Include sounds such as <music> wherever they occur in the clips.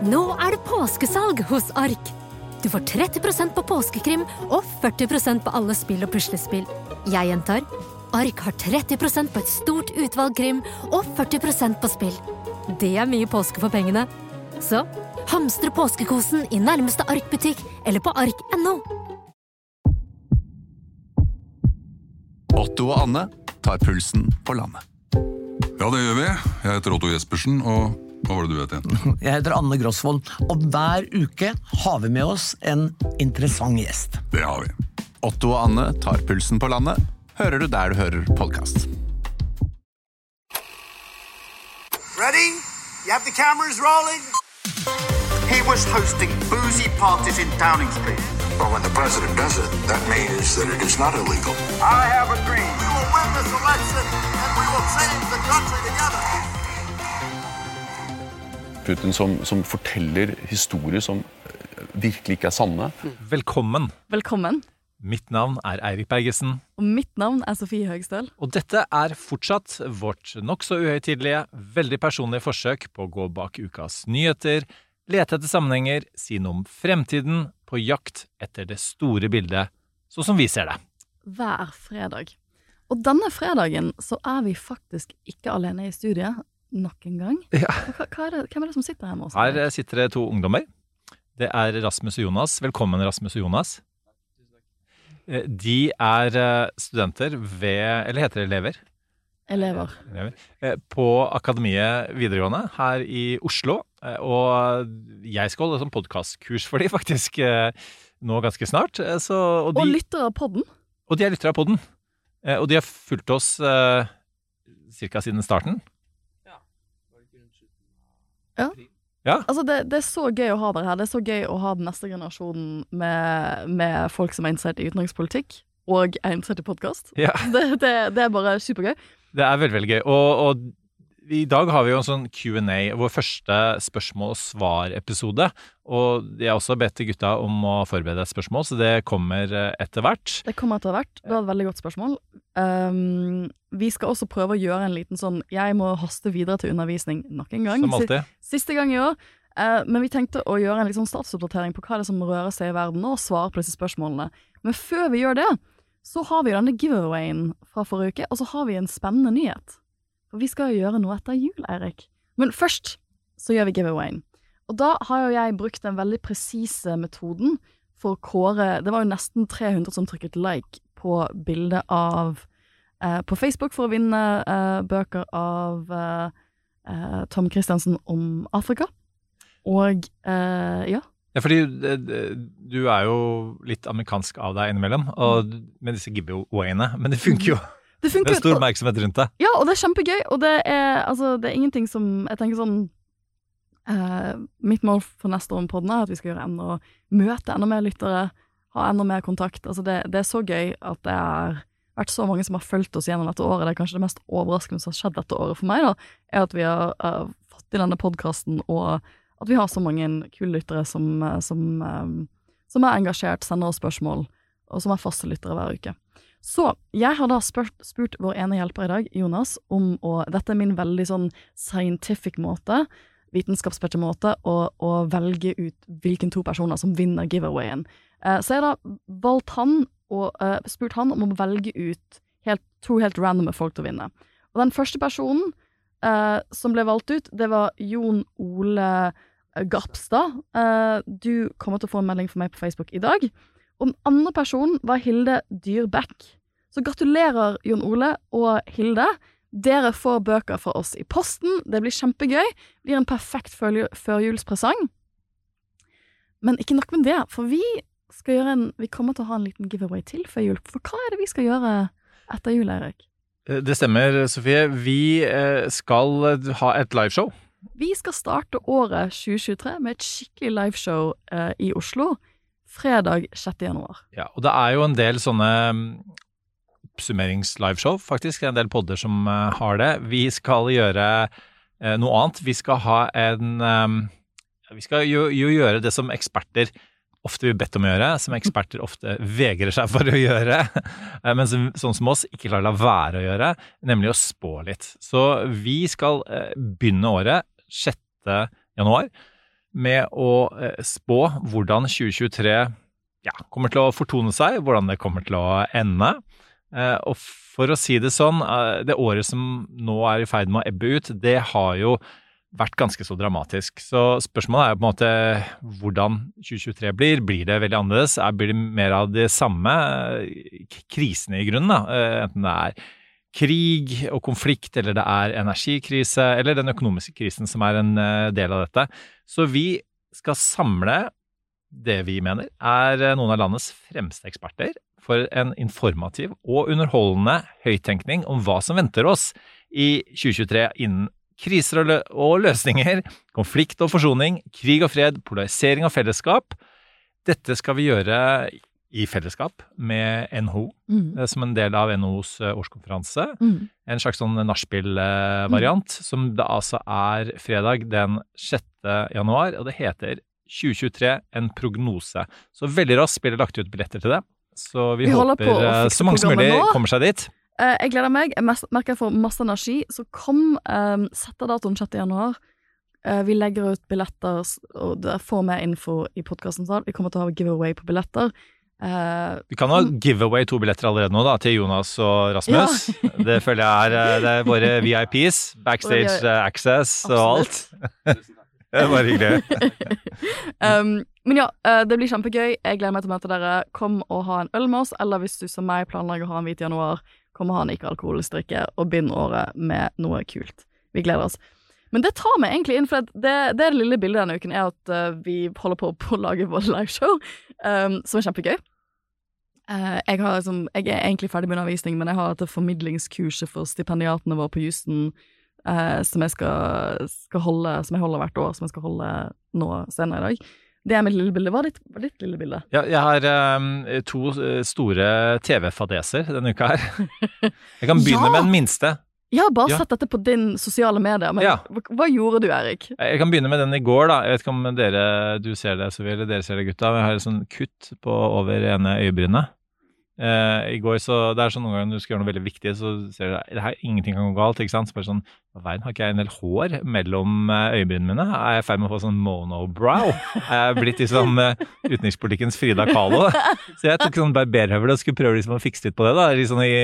Nå er det påskesalg hos Ark! Du får 30% på påskekrim og 40% på alle spill og puslespill. Jeg gjentar Ark har 30% på et stort utvalg krim og 40% på spill. Det er mye påske for pengene. Så hamstre påskekosen i nærmeste Ark-butikk eller på ark.no. Otto og Anne tar pulsen på landet. Ja, det gjør vi. Jeg heter Otto Jespersen, og hva var det du het igjen? <laughs> Jeg heter Anne Grosvold, og hver uke har vi med oss en interessant gjest. Det har vi. Otto og Anne tar pulsen på landet, hører du der du hører podkast. Ready? You have the cameras rolling? He was hosting boozy parties in Downing Street. Well, when the president does it, that means that it is not illegal. I have a dream. We will win this election and we will change the country together. Putin som, som forteller historier som eh, virkelig ikke er sanne. Velkommen. Velkommen. Mitt navn er Eirik Bergesen, Og mitt navn er Sofie Høgstøl. og dette er fortsatt vårt nokså uhøytidelige, veldig personlige forsøk på å gå bak ukas nyheter, lete etter sammenhenger, si noe om fremtiden, på jakt etter det store bildet, sånn som vi ser det. Hver fredag. Og denne fredagen så er vi faktisk ikke alene i studiet nok en gang. Ja. Hva, hva er det, hvem er det som sitter her med oss? Her eh, sitter det to ungdommer. Det er Rasmus og Jonas. Velkommen, Rasmus og Jonas. Eh, De er eh, studenter ved Eller heter det elever? Elever. Elever. På Akademiet videregående her i Oslo. Og jeg skal holde sånn podkastkurs for de <laughs> faktisk nå ganske snart. Så, og, Og lytter av podden. og de er lyttere av podden. Og de har fulgt oss ca. siden starten. Altså, det, det er så gøy å ha dere her. Det er så gøy å ha den neste generasjonen med, med folk som er interessert i utenrikspolitikk, og er interessert i podkast. Ja. Det, det, det er bare supergøy. Det er veldig, veldig gøy. Og, og i dag har vi jo en sånn Q&A, vår første spørsmål og svar-episode. Og jeg har også bedt gutta om å forberede et spørsmål, så det kommer eh, etter hvert. Det kommer etter hvert. Det var et veldig godt spørsmål. Um, vi skal også prøve å gjøre en liten sånn Jeg må haste videre til undervisning nok en gang. Som alltid. Siste gang i år. Uh, men vi tenkte å gjøre en sånn statsoppdatering på hva det er som rører seg i verden, og svare på disse spørsmålene. Men før vi gjør det, så har vi denne giveawayen fra forrige uke, og så har vi en spennende nyhet. For vi skal jo gjøre noe etter jul, Eirik. Men først så gjør vi giveawayen. Og da har jo jeg brukt den veldig presise metoden for å kåre Det var jo nesten 300 som trykket like på bildet av eh, På Facebook for å vinne eh, bøker av eh, eh, Tom Christiansen om Afrika. Og eh, ja. Ja, fordi eh, du er jo litt amerikansk av deg innimellom, og med disse giveawayene. Men det funker jo. Det Det er stor oppmerksomhet rundt det. Ja, og det er kjempegøy, og det er, altså, det er ingenting som Jeg tenker sånn eh, Mitt mål for neste år med podden er at vi skal gjøre enda møte enda mer lyttere, ha enda mer kontakt. Altså, det, det er så gøy at det har vært så mange som har fulgt oss gjennom dette året. Det er kanskje det mest overraskende som har skjedd dette året for meg, da, er at vi har uh, fått til denne podkasten, og at vi har så mange kule lyttere som, eh, som, um, som er engasjert, sender oss spørsmål, og som er faste lyttere hver uke. Så jeg har da spurt, spurt vår ene hjelper i dag, Jonas, om å Dette er min veldig sånn scientific måte, vitenskapsbasert måte, å, å velge ut hvilken to personer som vinner giveawayen. Eh, så jeg har da valgt han og eh, spurt han om å velge ut helt, to helt randome folk til å vinne. Og den første personen eh, som ble valgt ut, det var Jon Ole Gapstad. Eh, du kommer til å få en melding fra meg på Facebook i dag. Og den andre personen var Hilde Dyrbekk. Så gratulerer, Jon Ole og Hilde. Dere får bøker fra oss i posten. Det blir kjempegøy. Det blir en perfekt førju- førjulspresang. Men ikke nok med det, for vi en Vi kommer til å ha en liten giveaway til før jul. For hva er det vi skal gjøre etter jul, Erik? Eh, Det stemmer, Sofie. Vi eh, skal eh, ha et liveshow. Vi skal starte året 2023 med et skikkelig liveshow i Oslo. Fredag 6. januar. Ja, og det er jo en del sånne mm, oppsummerings-liveshow, faktisk. Det er en del podder som eh, har det. Vi skal gjøre eh, noe annet. Vi skal ha en eh, Vi skal jo, jo gjøre det som eksperter ofte blir bedt om å gjøre, som eksperter ofte vegrer seg for å gjøre, <laughs> eh, men som, sånn som oss ikke klarer å la være å gjøre, nemlig å spå litt. Så vi skal begynne året 6. januar med å eh, spå hvordan 2023 ja, kommer til å fortone seg, hvordan det kommer til å ende. Eh, og for å si det sånn, eh, det året som nå er i ferd med å ebbe ut, det har jo vært ganske så dramatisk. Så spørsmålet er på en måte hvordan 2023 blir. Blir det veldig annerledes? Er- Blir det mer av det samme? Krisene i grunnen, da. Enten det er krig og konflikt, eller det er energikrise, eller den økonomiske krisen som er en eh, del av dette. Så vi skal samle det vi mener er eh, noen av landets fremste eksperter for en informativ og underholdende høyttenkning om hva som venter oss i 2023 innen kriser og løsninger, konflikt og forsoning, krig og fred, polarisering og fellesskap. Dette skal vi gjøre i fellesskap med NHO, Mm. eh, som en del av NHOs eh, årskonferanse. Mm. En slags sånn nachspiel-variant, som det altså er fredag den 6. januar, og det heter 2023 en prognose. Så veldig raskt blir det lagt ut billetter til det. Så vi, Vi håper eh, så mange som mulig nå. kommer seg dit. Jeg gleder meg. Jeg merker jeg får masse energi. Så kom, um, setter datoen 6. januar. Vi legger ut billetter, og får mer info i podkasten. Vi kommer til å ha giveaway på billetter. Eh, Vi kan ha giveaway to billetter allerede nå, da, til Jonas og Rasmus. Det føler jeg er, eh, det er våre <laughs> VIPs. Backstage eh, access og alt. <laughs> Det bare hyggelig. <laughs> um, men ja, det blir kjempegøy. Jeg gleder meg til å møte dere. Kom og ha en øl med oss, eller hvis du som meg planlegger å ha en hvit januar, kom og ha en ikke-alkoholisk drikke, og bind året med noe kult. Vi gleder oss. Men det tar meg egentlig inn, for det, det, lille bildet denne uken er at vi holder på på å lage vår liveshow, um, som er kjempegøy. Eh, jeg, har, liksom, jeg er egentlig ferdig med undervisning, men jeg har dette formidlingskurset for stipendiatene våre på Houston eh, som jeg skal, skal holde, som jeg holder hvert år, som jeg skal holde nå senere i dag. Det er mitt lille bilde. Hva er ditt, ditt lille bilde? Ja, jeg har um, to eh, store TV-fadeser denne uka her. Jeg kan begynne Ja! med den minste. Jeg har bare Ja. sett dette på din sosiale medier, men Ja. hva, gjorde du, Erik? Jeg kan begynne med den i går, da. Jeg vet ikke om dere du ser det, Sofie, eller dere ser det, gutta. Men jeg har et sånn kutt på over ene øyebrynet. Eh, I går så Det er sånn noen ganger du skal gjøre noe veldig viktig, så ser du det her ingenting kan gå galt. ikke sant? Så bare sånn Hva veien? har ikke jeg en del hår mellom eh, øyebrynene mine? Er jeg i ferd med å få sånn monobrow? Er jeg blitt liksom utenrikspolitikkens Frida Kahlo? Så jeg tok sånn barberhøvel og skulle prøve liksom å fikse litt på det. da, liksom i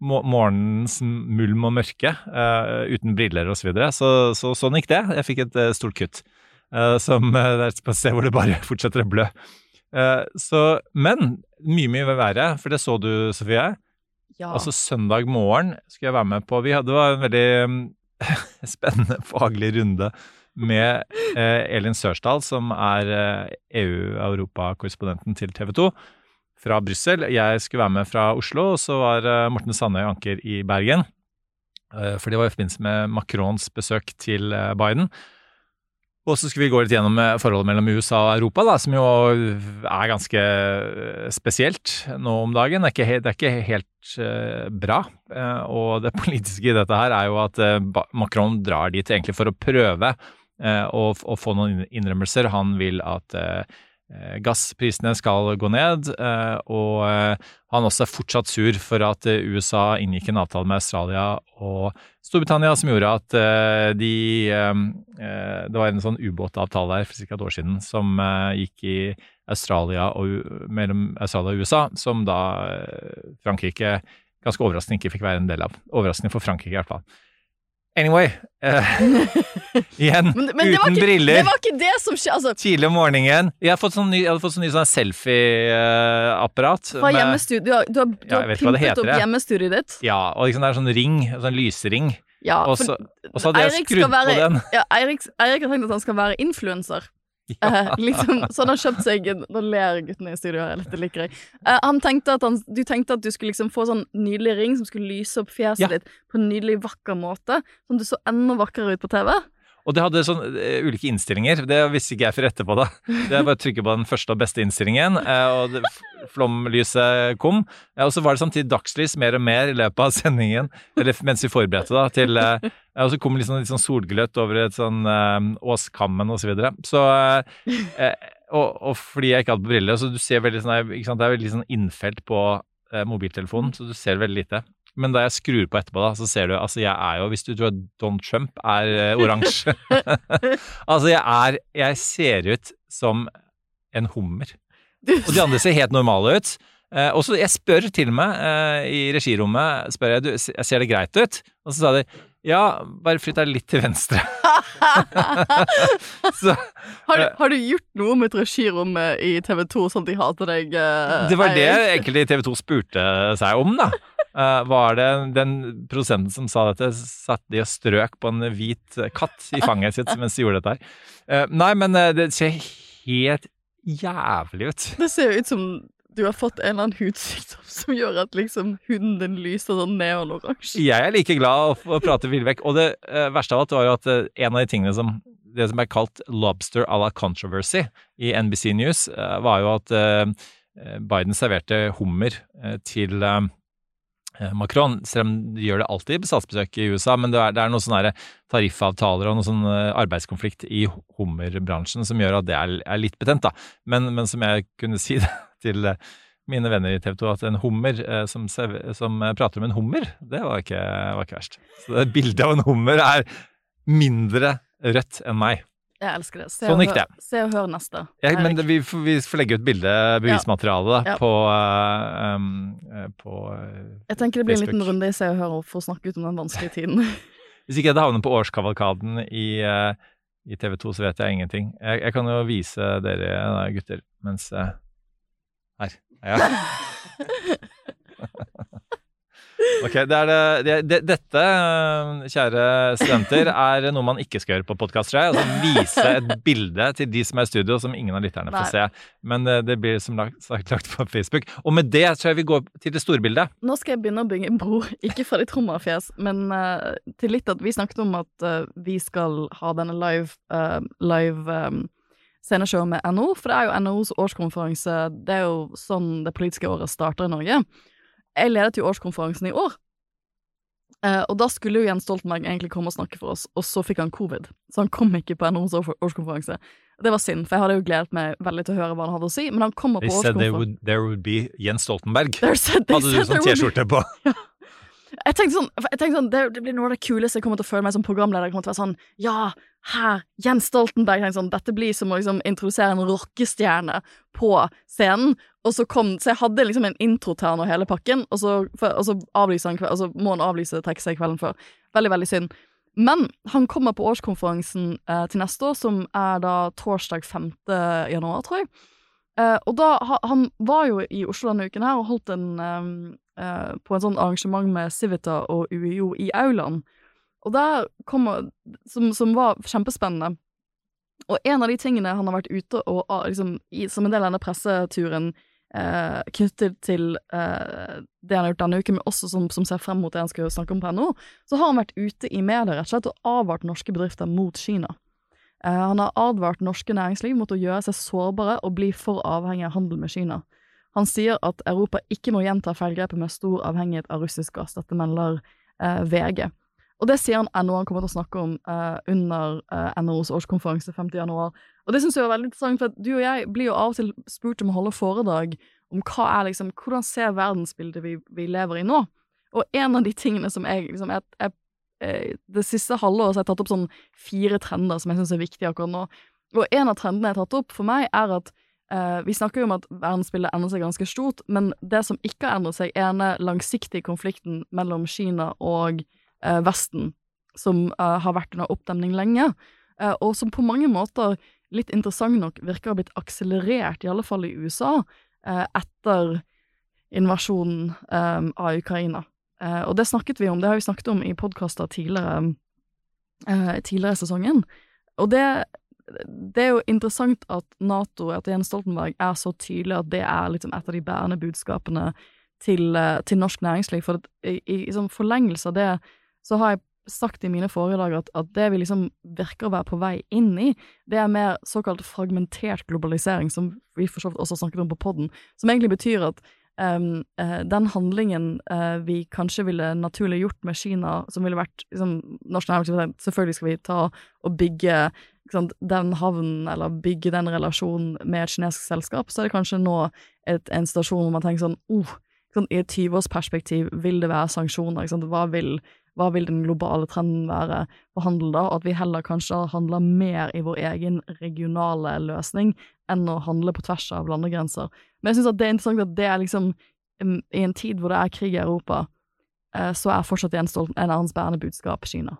morgenens mulm og mørke, uh, uten briller og så videre. Så, så sånn gikk det. Jeg fikk et uh, stort kutt. Uh, som uh, Det er et sted hvor det bare <laughs> fortsetter å blø. Så, men mye, mye verre, for det så du, Sofie. Ja. Altså søndag morgen skulle jeg være med på vi hadde, en veldig <laughs> spennende faglig runde med eh, Elin Sørsdal, som er eh, EU-europakorrespondenten til TV 2 fra Brussel. Jeg skulle være med fra Oslo, og så var eh, Morten Sandøy anker i Bergen. Eh, for det var i forbindelse med Macrons besøk til eh, Biden. Og så skulle vi gå litt gjennom eh, forholdet mellom USA og Europa, da, som jo er ganske eh, spesielt nå om dagen. Det er ikke, he- det er ikke helt uh, bra. Uh, og det <laughs> politiske i dette her er jo at uh, Macron drar dit egentlig for å prøve å, få noen innrømmelser. Han vil at gassprisene skal gå ned, eh, og eh, han også er fortsatt sur for at eh, USA inngikk en avtale med Australia og Storbritannia som gjorde at eh, de eh, eh, Det var en sånn ubåtavtale her for ca. et år siden som eh, gikk i Australia og, mellom Australia og USA, som da eh, Frankrike ganske overraskende ikke fikk være en del av. Overraskende for Frankrike, i hvert fall. Anyway. Uh, <laughs> igjen, Men, men det, var uten ikke, briller. det var ikke det som skjedde. Altså, Tidlig om morgenen. Jeg, hadde fått sånn ny, sånn ny sånn selfie-apparat. fra Du har, du har, du Ja, har pimpet heter, opp hjemmestudiet ditt. Ja, og liksom det er sånn ring, sånn lysring. Ja, Og så, hadde jeg skrudd være- på den. Ja, Eirik har tenkt at han skal være influenser. <laughs> Eh, liksom, så han har kjøpt seg en- Nå ler guttene i studio her, dette liker jeg. Uh, han tenkte at han, du tenkte at du skulle liksom få sånn nydelig ring som skulle lyse opp fjeset Ja. ditt på en nydelig, vakker måte. Sånn at du så enda vakrere ut på TV. Og det hadde sånn uh, ulike innstillinger. Det visste ikke jeg før etterpå, da. Det er bare å trykke på den første og beste innstillingen, uh, og det, flomlyset kom. Uh, Og så var det samtidig dagslys mer og mer i løpet av sendingen, eller mens vi forberedte, da, til Og så kom litt sånn, litt sånn solgløtt over et sånn Åskammen og så videre. Så og, og fordi jeg ikke hadde briller, så du ser veldig sånn Det er veldig sånn innfelt på mobiltelefonen, så du ser veldig lite. Men da jeg skrur på etterpå, da, så ser du Altså, jeg er jo Hvis du tror at Donald Trump er uh, oransje <laughs> Altså, jeg er Jeg ser ut som en hummer. Og de andre ser helt normale ut. Uh, og så Jeg spør til og med uh, i regirommet spør jeg, du, jeg ser det greit ut. Og så sa de ja, bare flytt deg litt til venstre. <laughs> så, Har, du- har du gjort noe med et regirom i TV 2 sånn at de hater deg? eh, Det var det egentlig TV 2 spurte seg om, da. Eh, var det den produsenten som sa dette, satt de og strøk på en hvit katt i fanget sitt mens de gjorde dette her? Uh, nei, men uh, det ser helt jævlig ut. Det ser jo ut som du har fått en eller annen hudsykdom som gjør at liksom huden din lyser sånn neonoransje. Jeg er like glad å få prate villvekk. Og det verste av alt var jo at en av de tingene som det som er kalt 'lobster à la controversy' i NBC News, var jo at Biden serverte hummer til Macron, selv om de gjør det alltid på statsbesøk i USA, men det er, det er noen sånne tariffavtaler og noen sånn eh, arbeidskonflikt i hummerbransjen som gjør at det er, er litt betent, da. Men, men som jeg kunne si <laughs> til eh, mine venner i TV 2, at en hummer eh, som, som eh, prater om en hummer, det var ikke, var ikke verst. Så det bildet av en hummer er mindre rødt enn meg. Jeg elsker det. Se Sånn gikk hør- det. Se og hør neste. Ja, men det, vi, vi får legge ut bilde, bevismateriale, da, Ja. på, uh, um, eh, på uh, Jeg tenker det blir en liten runde i Se og Hør for å snakke ut om den vanskelige tiden. <laughs> <laughs> Hvis ikke jeg havner på årskavalkaden i, uh, i TV 2, så vet jeg ingenting. Jeg, jeg kan jo vise dere da, gutter mens eh, Her. Ja. <laughs> Ok, det er det, det, det, Dette, eh, kjære studenter, er noe man ikke skal gjøre på podkast, tror. Altså vise et <laughs> bilde til de som er i studio, som ingen av lytterne får se. Men eh, det blir som lagt, sagt lagt på Facebook. Og med det tror jeg vi går til det store bildet. Nå skal jeg begynne å bygge en bro, ikke fra ditt trommerfjes, men uh, til litt at vi snakket om at uh, vi skal ha denne live, uh, live um, sceneshow med NHO, for det er jo NHOs årskonferanse, det er jo sånn det politiske året starter i Norge. Jeg ledet jo årskonferansen i år, eh, og da skulle jo Jens Stoltenberg egentlig komme og snakke for oss, og så fikk han covid, så han kom ikke på NHOs år- årskonferanse. Det var synd, for jeg hadde jo gledet meg veldig til å høre hva han hadde å si, men han kommer på said They said would, there would be Jens Stoltenberg. Said- Hadde du sånn T-skjorte på? <laughs> Jeg tenkte sånn, jeg tenkte sånn det, det blir noe av det kuleste jeg kommer til å føle meg som programleder. Jeg kommer til å være sånn Ja, her, Jens Stoltenberg. Jeg sånn, Dette blir som å liksom introdusere en rockestjerne på scenen. Og så kom Så jeg hadde liksom en intro til han og hele pakken, og så, for, og så han og så må han avlyse trekke seg kvelden før. Veldig, veldig synd. Men han kommer på årskonferansen eh, til neste år, som er da torsdag 5. januar, tror jeg. Eh, og da, Han var jo i Oslo denne uken her og holdt en eh, på en sånn arrangement med Civita og UiO i aulaen. Og der kom, som, som var kjempespennende. Og en av de tingene han har vært ute og liksom, i, som en del av denne presseturen eh, knyttet til eh, det han har gjort denne uken, men også som, som ser frem mot det han skal snakke om på NHO, så har han vært ute i media rett og slett og advart norske bedrifter mot Kina. Eh, han har advart norske næringsliv mot å gjøre seg sårbare og bli for avhengig av handel med Kina. Han sier at Europa ikke må gjenta feilgrepet med stor avhengighet av russisk gass. Dette melder eh, VG. Og det sier han NHO han kommer til å snakke om eh, under eh, NHOs årskonferanse 5. januar. Og det syns jeg var veldig interessant, for du og jeg blir jo av og til spurt om å holde foredrag om hva er liksom, hvordan ser verdensbildet vi, vi lever i nå? Og en av de tingene som jeg liksom jeg, jeg, eh, Det siste halvåret har jeg tatt opp sånn fire trender som jeg syns er viktige akkurat nå. Og en av trendene jeg har tatt opp for meg, er at Eh, vi snakker jo om at verdensbildet endrer seg ganske stort, men det som ikke har endret seg, er den langsiktige konflikten mellom Kina og uh, Vesten, som uh, har vært under oppdemning lenge, og som på mange måter, litt interessant nok, virker å ha blitt akselerert, i alle fall i USA, etter invasjonen um, av Ukraina. Og det snakket vi om, det har vi snakket om i podkaster tidligere, tidligere i sesongen. Og det det er jo interessant at Nato, at Jens Stoltenberg, er så tydelig at det er liksom et av de bærende budskapene til, eh, til norsk næringsliv. For i, i, i sånn forlengelse av det, så har jeg sagt i mine foredrag at, at det vi liksom virker å være på vei inn i, det er mer såkalt fragmentert globalisering, som vi for så vidt også snakket om på podden, som egentlig betyr at um, uh, den handlingen uh, vi kanskje ville naturlig gjort med Kina, som ville vært liksom, norsk næringsliv Selvfølgelig skal vi ta og bygge sant, den havnen, eller bygge den relasjonen med et kinesisk selskap, så er det kanskje nå et, en stasjon hvor man tenker sånn oh, sånn, I et 20-årsperspektiv vil det være sanksjoner. Hva, vil, hva vil den globale trenden være for handel da? Og at vi heller kanskje handler mer i vår egen regionale løsning enn å handle på tvers av landegrenser. Men jeg syns det er interessant at det er liksom um, I en tid hvor det er krig i Europa, eh, så er fortsatt Jens Stoltenberg en av hans bærende budskap Kina.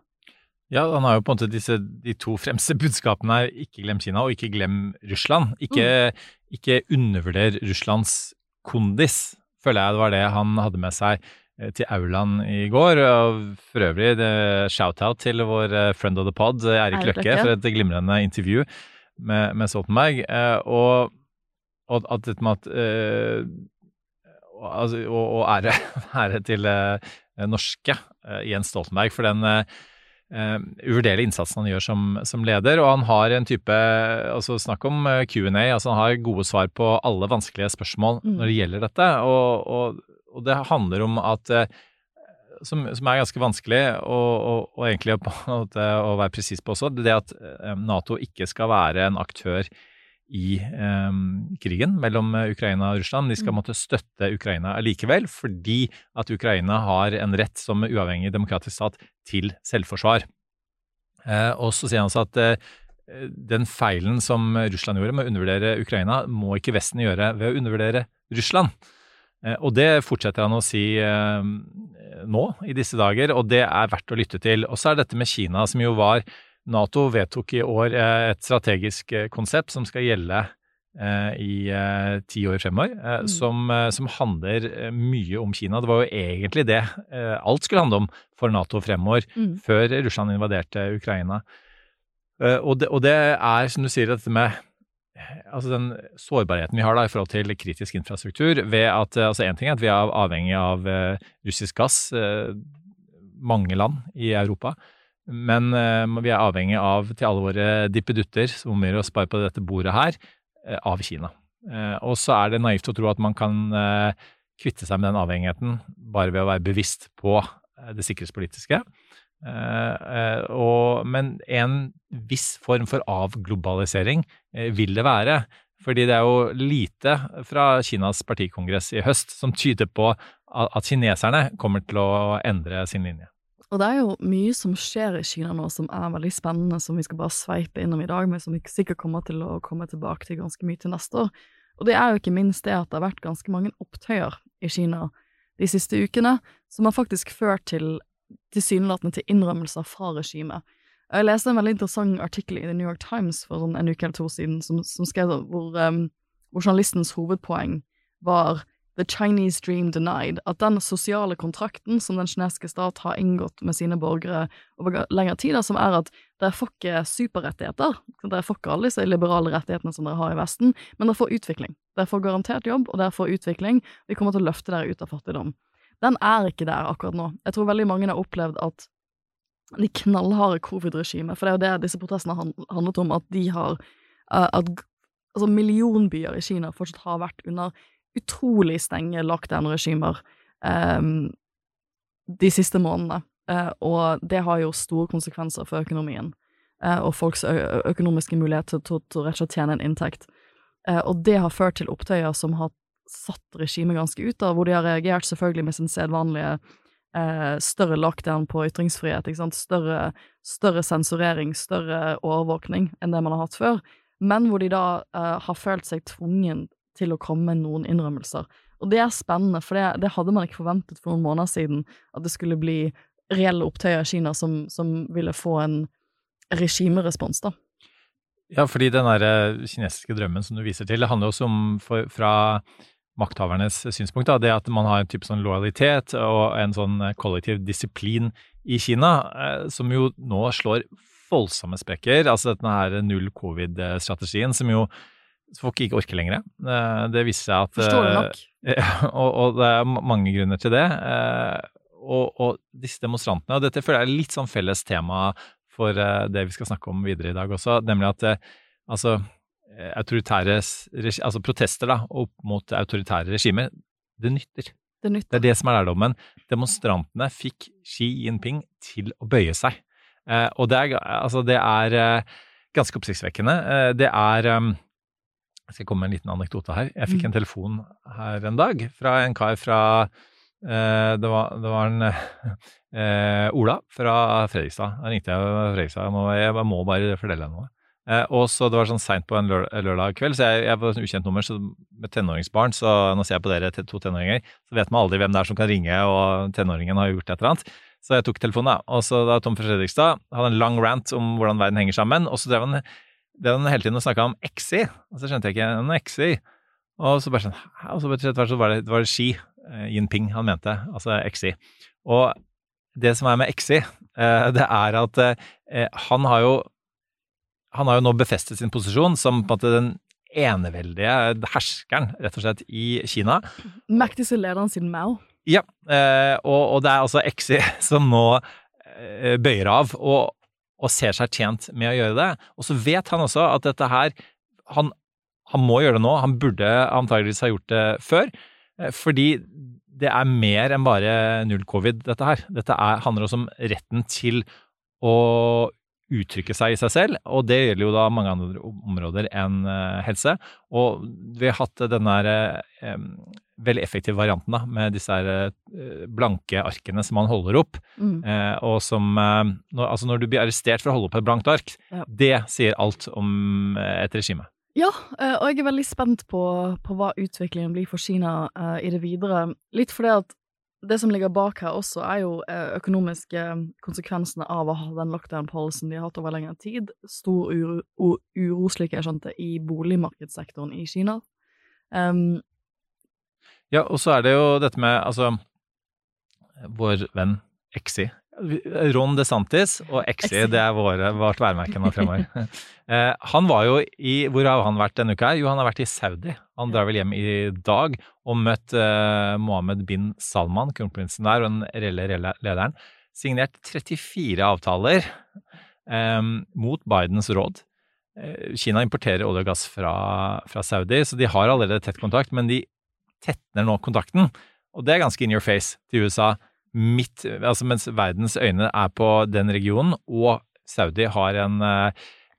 Ja, han har jo på en måte disse, de to fremste budskapene her. ikke glem Kina og ikke glem Russland. Ikke, ikke undervurder Russlands kondis, føler jeg det var det han hadde med seg eh, til aulaen i går. Og for øvrig, shout-out til vår eh, friend of the pod, eh, Eirik Løkke, for et glimrende intervju med, med Stoltenberg. Og, og at dette med at og, altså, og, og ære, <laughs> ære til norske Jens Stoltenberg for den eh, uvurderlige innsatsen han gjør som, som leder. Og han har en type altså Snakk om eh, Q&A. altså Han har gode svar på alle vanskelige spørsmål Mm. når det gjelder dette. Og, og, og det handler om at uh, som, som er ganske vanskelig, og, og, egentlig måte å være presis på også, det at eh, Nato ikke skal være en aktør i eh, krigen mellom eh, Ukraina og Russland. De skal Mm. måtte støtte Ukraina allikevel, fordi at Ukraina har en rett som uavhengig demokratisk stat til selvforsvar. Eh, og så sier han også at eh, den feilen som Russland gjorde med å undervurdere Ukraina, må ikke Vesten gjøre ved å undervurdere Russland. Eh, og det fortsetter han å si eh, nå, i disse dager, og det er verdt å lytte til. Og så er dette med Kina, som jo var Nato vedtok i år eh, et strategisk eh, konsept som skal gjelde eh, i ti år fremover, Mm. som, som handler mye om Kina. Det var jo egentlig det alt skulle handle om for Nato fremover, Mm. før Russland invaderte Ukraina. Og, det, og det er, som du sier, dette med altså den sårbarheten vi har da i forhold til kritisk infrastruktur, ved at altså Én ting er at vi er avhengig av russisk gass, mange land i Europa, men eh, vi er avhengig av, til alle våre dippedutter, som omgir oss bare på dette bordet her, eh, av Kina. Eh, og så er det naivt å tro at man kan kvitte seg med den avhengigheten bare ved å være bevisst på det sikkerhetspolitiske. Men en viss form for avglobalisering vil det være. Fordi det er jo lite fra Kinas partikongress i høst som tyder på at kineserne kommer til å endre sin linje. Og det er jo mye som skjer i Kina nå som er veldig spennende, som vi skal bare sveipe innom i dag, men som vi sikkert kommer til å komme tilbake til ganske mye til neste år. Og det er jo ikke minst det at det har vært ganske mange opptøyer i Kina de siste ukene, som har faktisk ført til tilsynelatende til innrømmelser fra regimet. Jeg leste en veldig interessant artikkel i The New York Times for sånn en uke eller to siden, som, som skrev hvor, um, hvor journalistens hovedpoeng var The Chinese Dream Denied, at den sosiale kontrakten som den kinesiske stat har inngått med sine borgere over lengre tid, som er at dere får ikke superrettigheter, dere får ikke alle disse liberale rettighetene som dere har i Vesten, men dere får utvikling. Dere får garantert jobb, og dere får utvikling. Vi kommer til å løfte dere ut av fattigdom. Den er ikke der akkurat nå. Jeg tror veldig mange har opplevd at de knallharde covid-regimet, for det er jo det disse protestene har handlet om, at de har eh, At altså millionbyer i Kina fortsatt har vært under utrolig strenge lockdown-regimer um, de siste månedene. Uh, og det har jo store konsekvenser for økonomien uh, og folks økonomiske mulighet til, å rett og slett tjene en inntekt. Uh, og det har ført til opptøyer som har satt regimet ganske ut av, hvor de har reagert selvfølgelig med sin sedvanlige større lockdown på ytringsfrihet? Større, større sensurering, større overvåkning enn det man har hatt før, men hvor de da har følt seg tvungen til å komme med noen innrømmelser. Og det er spennende, for det, det hadde man ikke forventet for noen måneder siden, at det skulle bli reelle opptøyer i Kina som, som ville få en regimerespons, da. Ja, fordi den der eh, kinesiske drømmen som du viser til, det handler også om for, fra makthavernes synspunkt, da, det at man har en type sånn lojalitet og en sånn eh, kollektiv disiplin i Kina, eh, som jo nå slår voldsomme sprekker. Altså denne her null covid-strategien, som jo folk ikke orker lenger. Eh, Det viser seg at Forståelig nok. <laughs> eh, og, og det er mange grunner til det. eh, Og, og disse demonstrantene, og dette føler jeg er litt sånn felles tema for det vi skal snakke om videre i dag også, nemlig at altså autoritære altså protester da, opp mot autoritære regimer, det nytter. Det nytter. Det er det som er lærdommen. Demonstrantene fikk Xi Jinping til å bøye seg. Og det er, altså det er ganske oppsiktsvekkende. Det er um, Jeg skal komme med en liten anekdote her. Jeg fikk en telefon her en dag fra en kar fra eh, det, var, det var en <laughs> eh, Ola fra Fredrikstad. Da ringte jeg fra Fredrikstad. Jeg må, jeg må bare fortelle deg noe. Eh, og så Det var sånn seint på en lør lørdag kveld, så jeg, jeg var sånn ukjent nummer. Så med tenåringsbarn, så nå ser jeg på dere to tenåringer, så vet man aldri hvem det er som kan ringe, og tenåringen har gjort et eller annet. Så jeg tok telefonen, da. Og så da Tom fra Fredrikstad hadde en lang rant om hvordan verden henger sammen. Og så drev han, drev han hele tiden har snakka om XI. Og så skjønte jeg ikke noe XI. Og så bare sånn, og så bare, så var det, var det Xi eh, Jinping han mente, altså XI. Og det som er med XI, eh, det er at eh, han har jo han har jo nå befestet sin posisjon som på en måte den eneveldige herskeren, rett og slett, i Kina. Mektigste lederen siden Mao. Ja, eh, og, og, det er altså Exi <laughs> som nå bøyer av og, og, ser seg tjent med å gjøre det. Og så vet han også at dette her han, han må gjøre det nå, han burde antageligvis ha gjort det før. Eh, fordi det er mer enn bare null covid, dette her. Dette er, handler også om retten til å uttrykke seg i seg selv, og det gjelder jo da mange andre områder enn uh, helse. Og vi har hatt denne eh, veldig effektive varianten da, med disse her, eh, blanke arkene som man holder opp, mm. og som når, Altså når du blir arrestert for å holde opp et blankt ark, ja. det sier alt om et regime. Ja, og jeg er veldig spent på, på hva utviklingen blir for Kina i det videre. Litt fordi at det som ligger bak her også, er jo eh, økonomiske konsekvensene av å ha den lockdown-policyen de har hatt over lengre tid. Stor uro, uro, slik jeg skjønte, i boligmarkedssektoren i Kina. Um, ja, og så er det jo dette med, altså Vår venn Exi Ron DeSantis og Exi, det er våre, vårt værmerke nå fremover. <laughs> eh, han var jo i Hvor har han vært denne uka? Jo, han har vært i Saudi. Han drar vel hjem i dag og møtt eh, Mohammed bin Salman, kronprinsen der, og den reelle lederen. Signert 34 avtaler um, mot Bidens råd. Kina importerer olje og gass fra, fra Saudi, så de har allerede tett kontakt, men de tetner nå kontakten. Og det er ganske in your face til USA midt Altså mens verdens øyne er på den regionen, og Saudi har en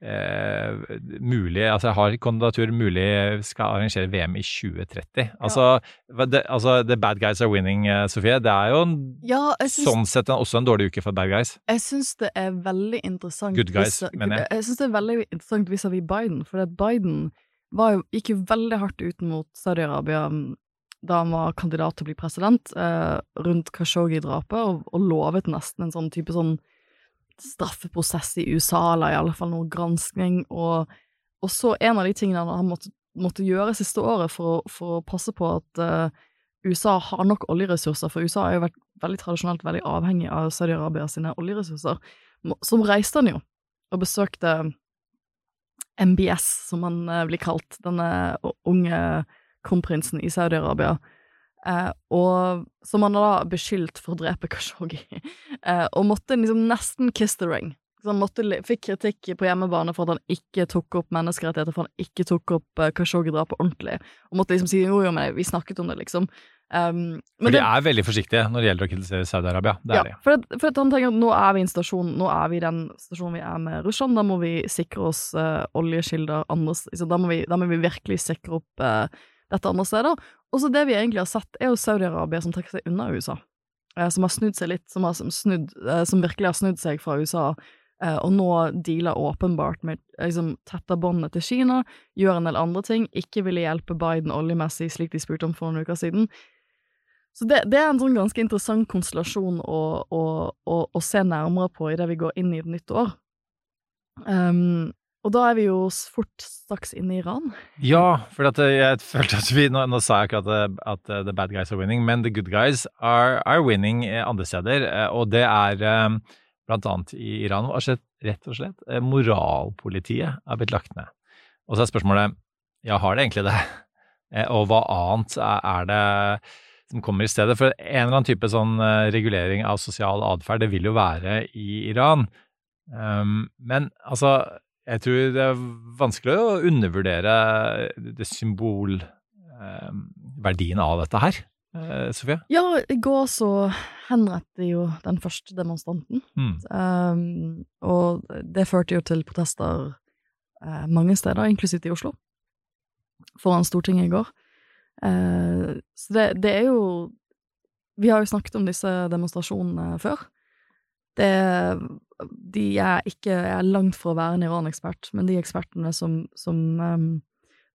eh, mulig Altså har kandidatur mulig skal arrangere VM i 2030. Altså, ja. det, altså The bad guys are winning, eh, Sofie. Det er jo en, ja, synes, sånn sett også en dårlig uke for bad guys. Jeg syns det er veldig interessant Good guys, hvis, mener jeg. Jeg syns det er veldig interessant vis-à-vis Biden, for Biden jo, gikk jo veldig hardt ut mot Saudi-Arabia da han var kandidat til å bli president, eh, rundt Khashoggi-drapet, og, og, lovet nesten en sånn type sånn straffeprosess i USA, eller i alle fall noe granskning, og, og så en av de tingene han måtte, måtte gjøre siste året for, for å passe på at eh, USA har nok oljeressurser, for USA har jo vært veldig tradisjonelt veldig avhengig av Saudi-Arabia sine oljeressurser, som reiste han jo og besøkte MBS, som han eh, blir kalt, denne unge kronprinsen i Saudi-Arabia. Eh, og som han da beskyldt for å drepe Kashoggi, <laughs> eh, og måtte liksom nesten kiss the ring. Så han måtte, fikk kritikk på hjemmebane for at han ikke tok opp menneskerettigheter, for han ikke tok opp uh, Kashoggi-drapet ordentlig, og måtte liksom si jo, jo, men vi snakket om det, liksom. Um, for de det, er veldig forsiktige når det gjelder å kritisere Saudi-Arabia. Det ja, er de. For, at, for at han tenker at nå er vi i en stasjon, nå er vi i den stasjonen vi er med Russland, da må vi sikre oss uh, oljekilder andre liksom, da, må vi, da må vi virkelig sikre opp uh, dette andre steder. Og så det vi egentlig har sett, er jo Saudi-Arabia som trekker seg unna USA. Eh, som har snudd seg litt, som, har snudd, eh, som virkelig har snudd seg fra USA. Eh, og nå dealer åpenbart med liksom, tetter båndene til Kina, gjør en del andre ting, ikke ville hjelpe Biden oljemessig, slik de spurte om for noen uker siden. Så det, det er en sånn ganske interessant konstellasjon å, å, å, å se nærmere på idet vi går inn i et nytt år. Um, og da er vi jo fort straks inne i Iran. Ja, for eh, jeg følte at vi Nå, nå sa jeg ikke at, eh, at, eh, the bad guys are winning, men the good guys are, are winning andre steder. Og det er blant annet i Iran. Rett og slett moralpolitiet er blitt lagt ned. Og så er spørsmålet ja, har det egentlig det? <laughs> Og hva annet er det som kommer i stedet? For en eller annen type sånn regulering av sosial atferd, det vil jo være i Iran. Um, men altså jeg tror det er vanskelig å undervurdere det symbolverdien eh, av dette her. Eh, Sofie? Ja, i går så henrettet jo den første demonstranten. Mm. Um, og det førte jo til protester uh, mange steder, inklusivt i Oslo. foran Stortinget i går. Eh, så det, det er jo Vi har jo snakket om disse demonstrasjonene før. Det De er ikke Jeg er langt fra å være en Iran-ekspert, men de ekspertene som, som um,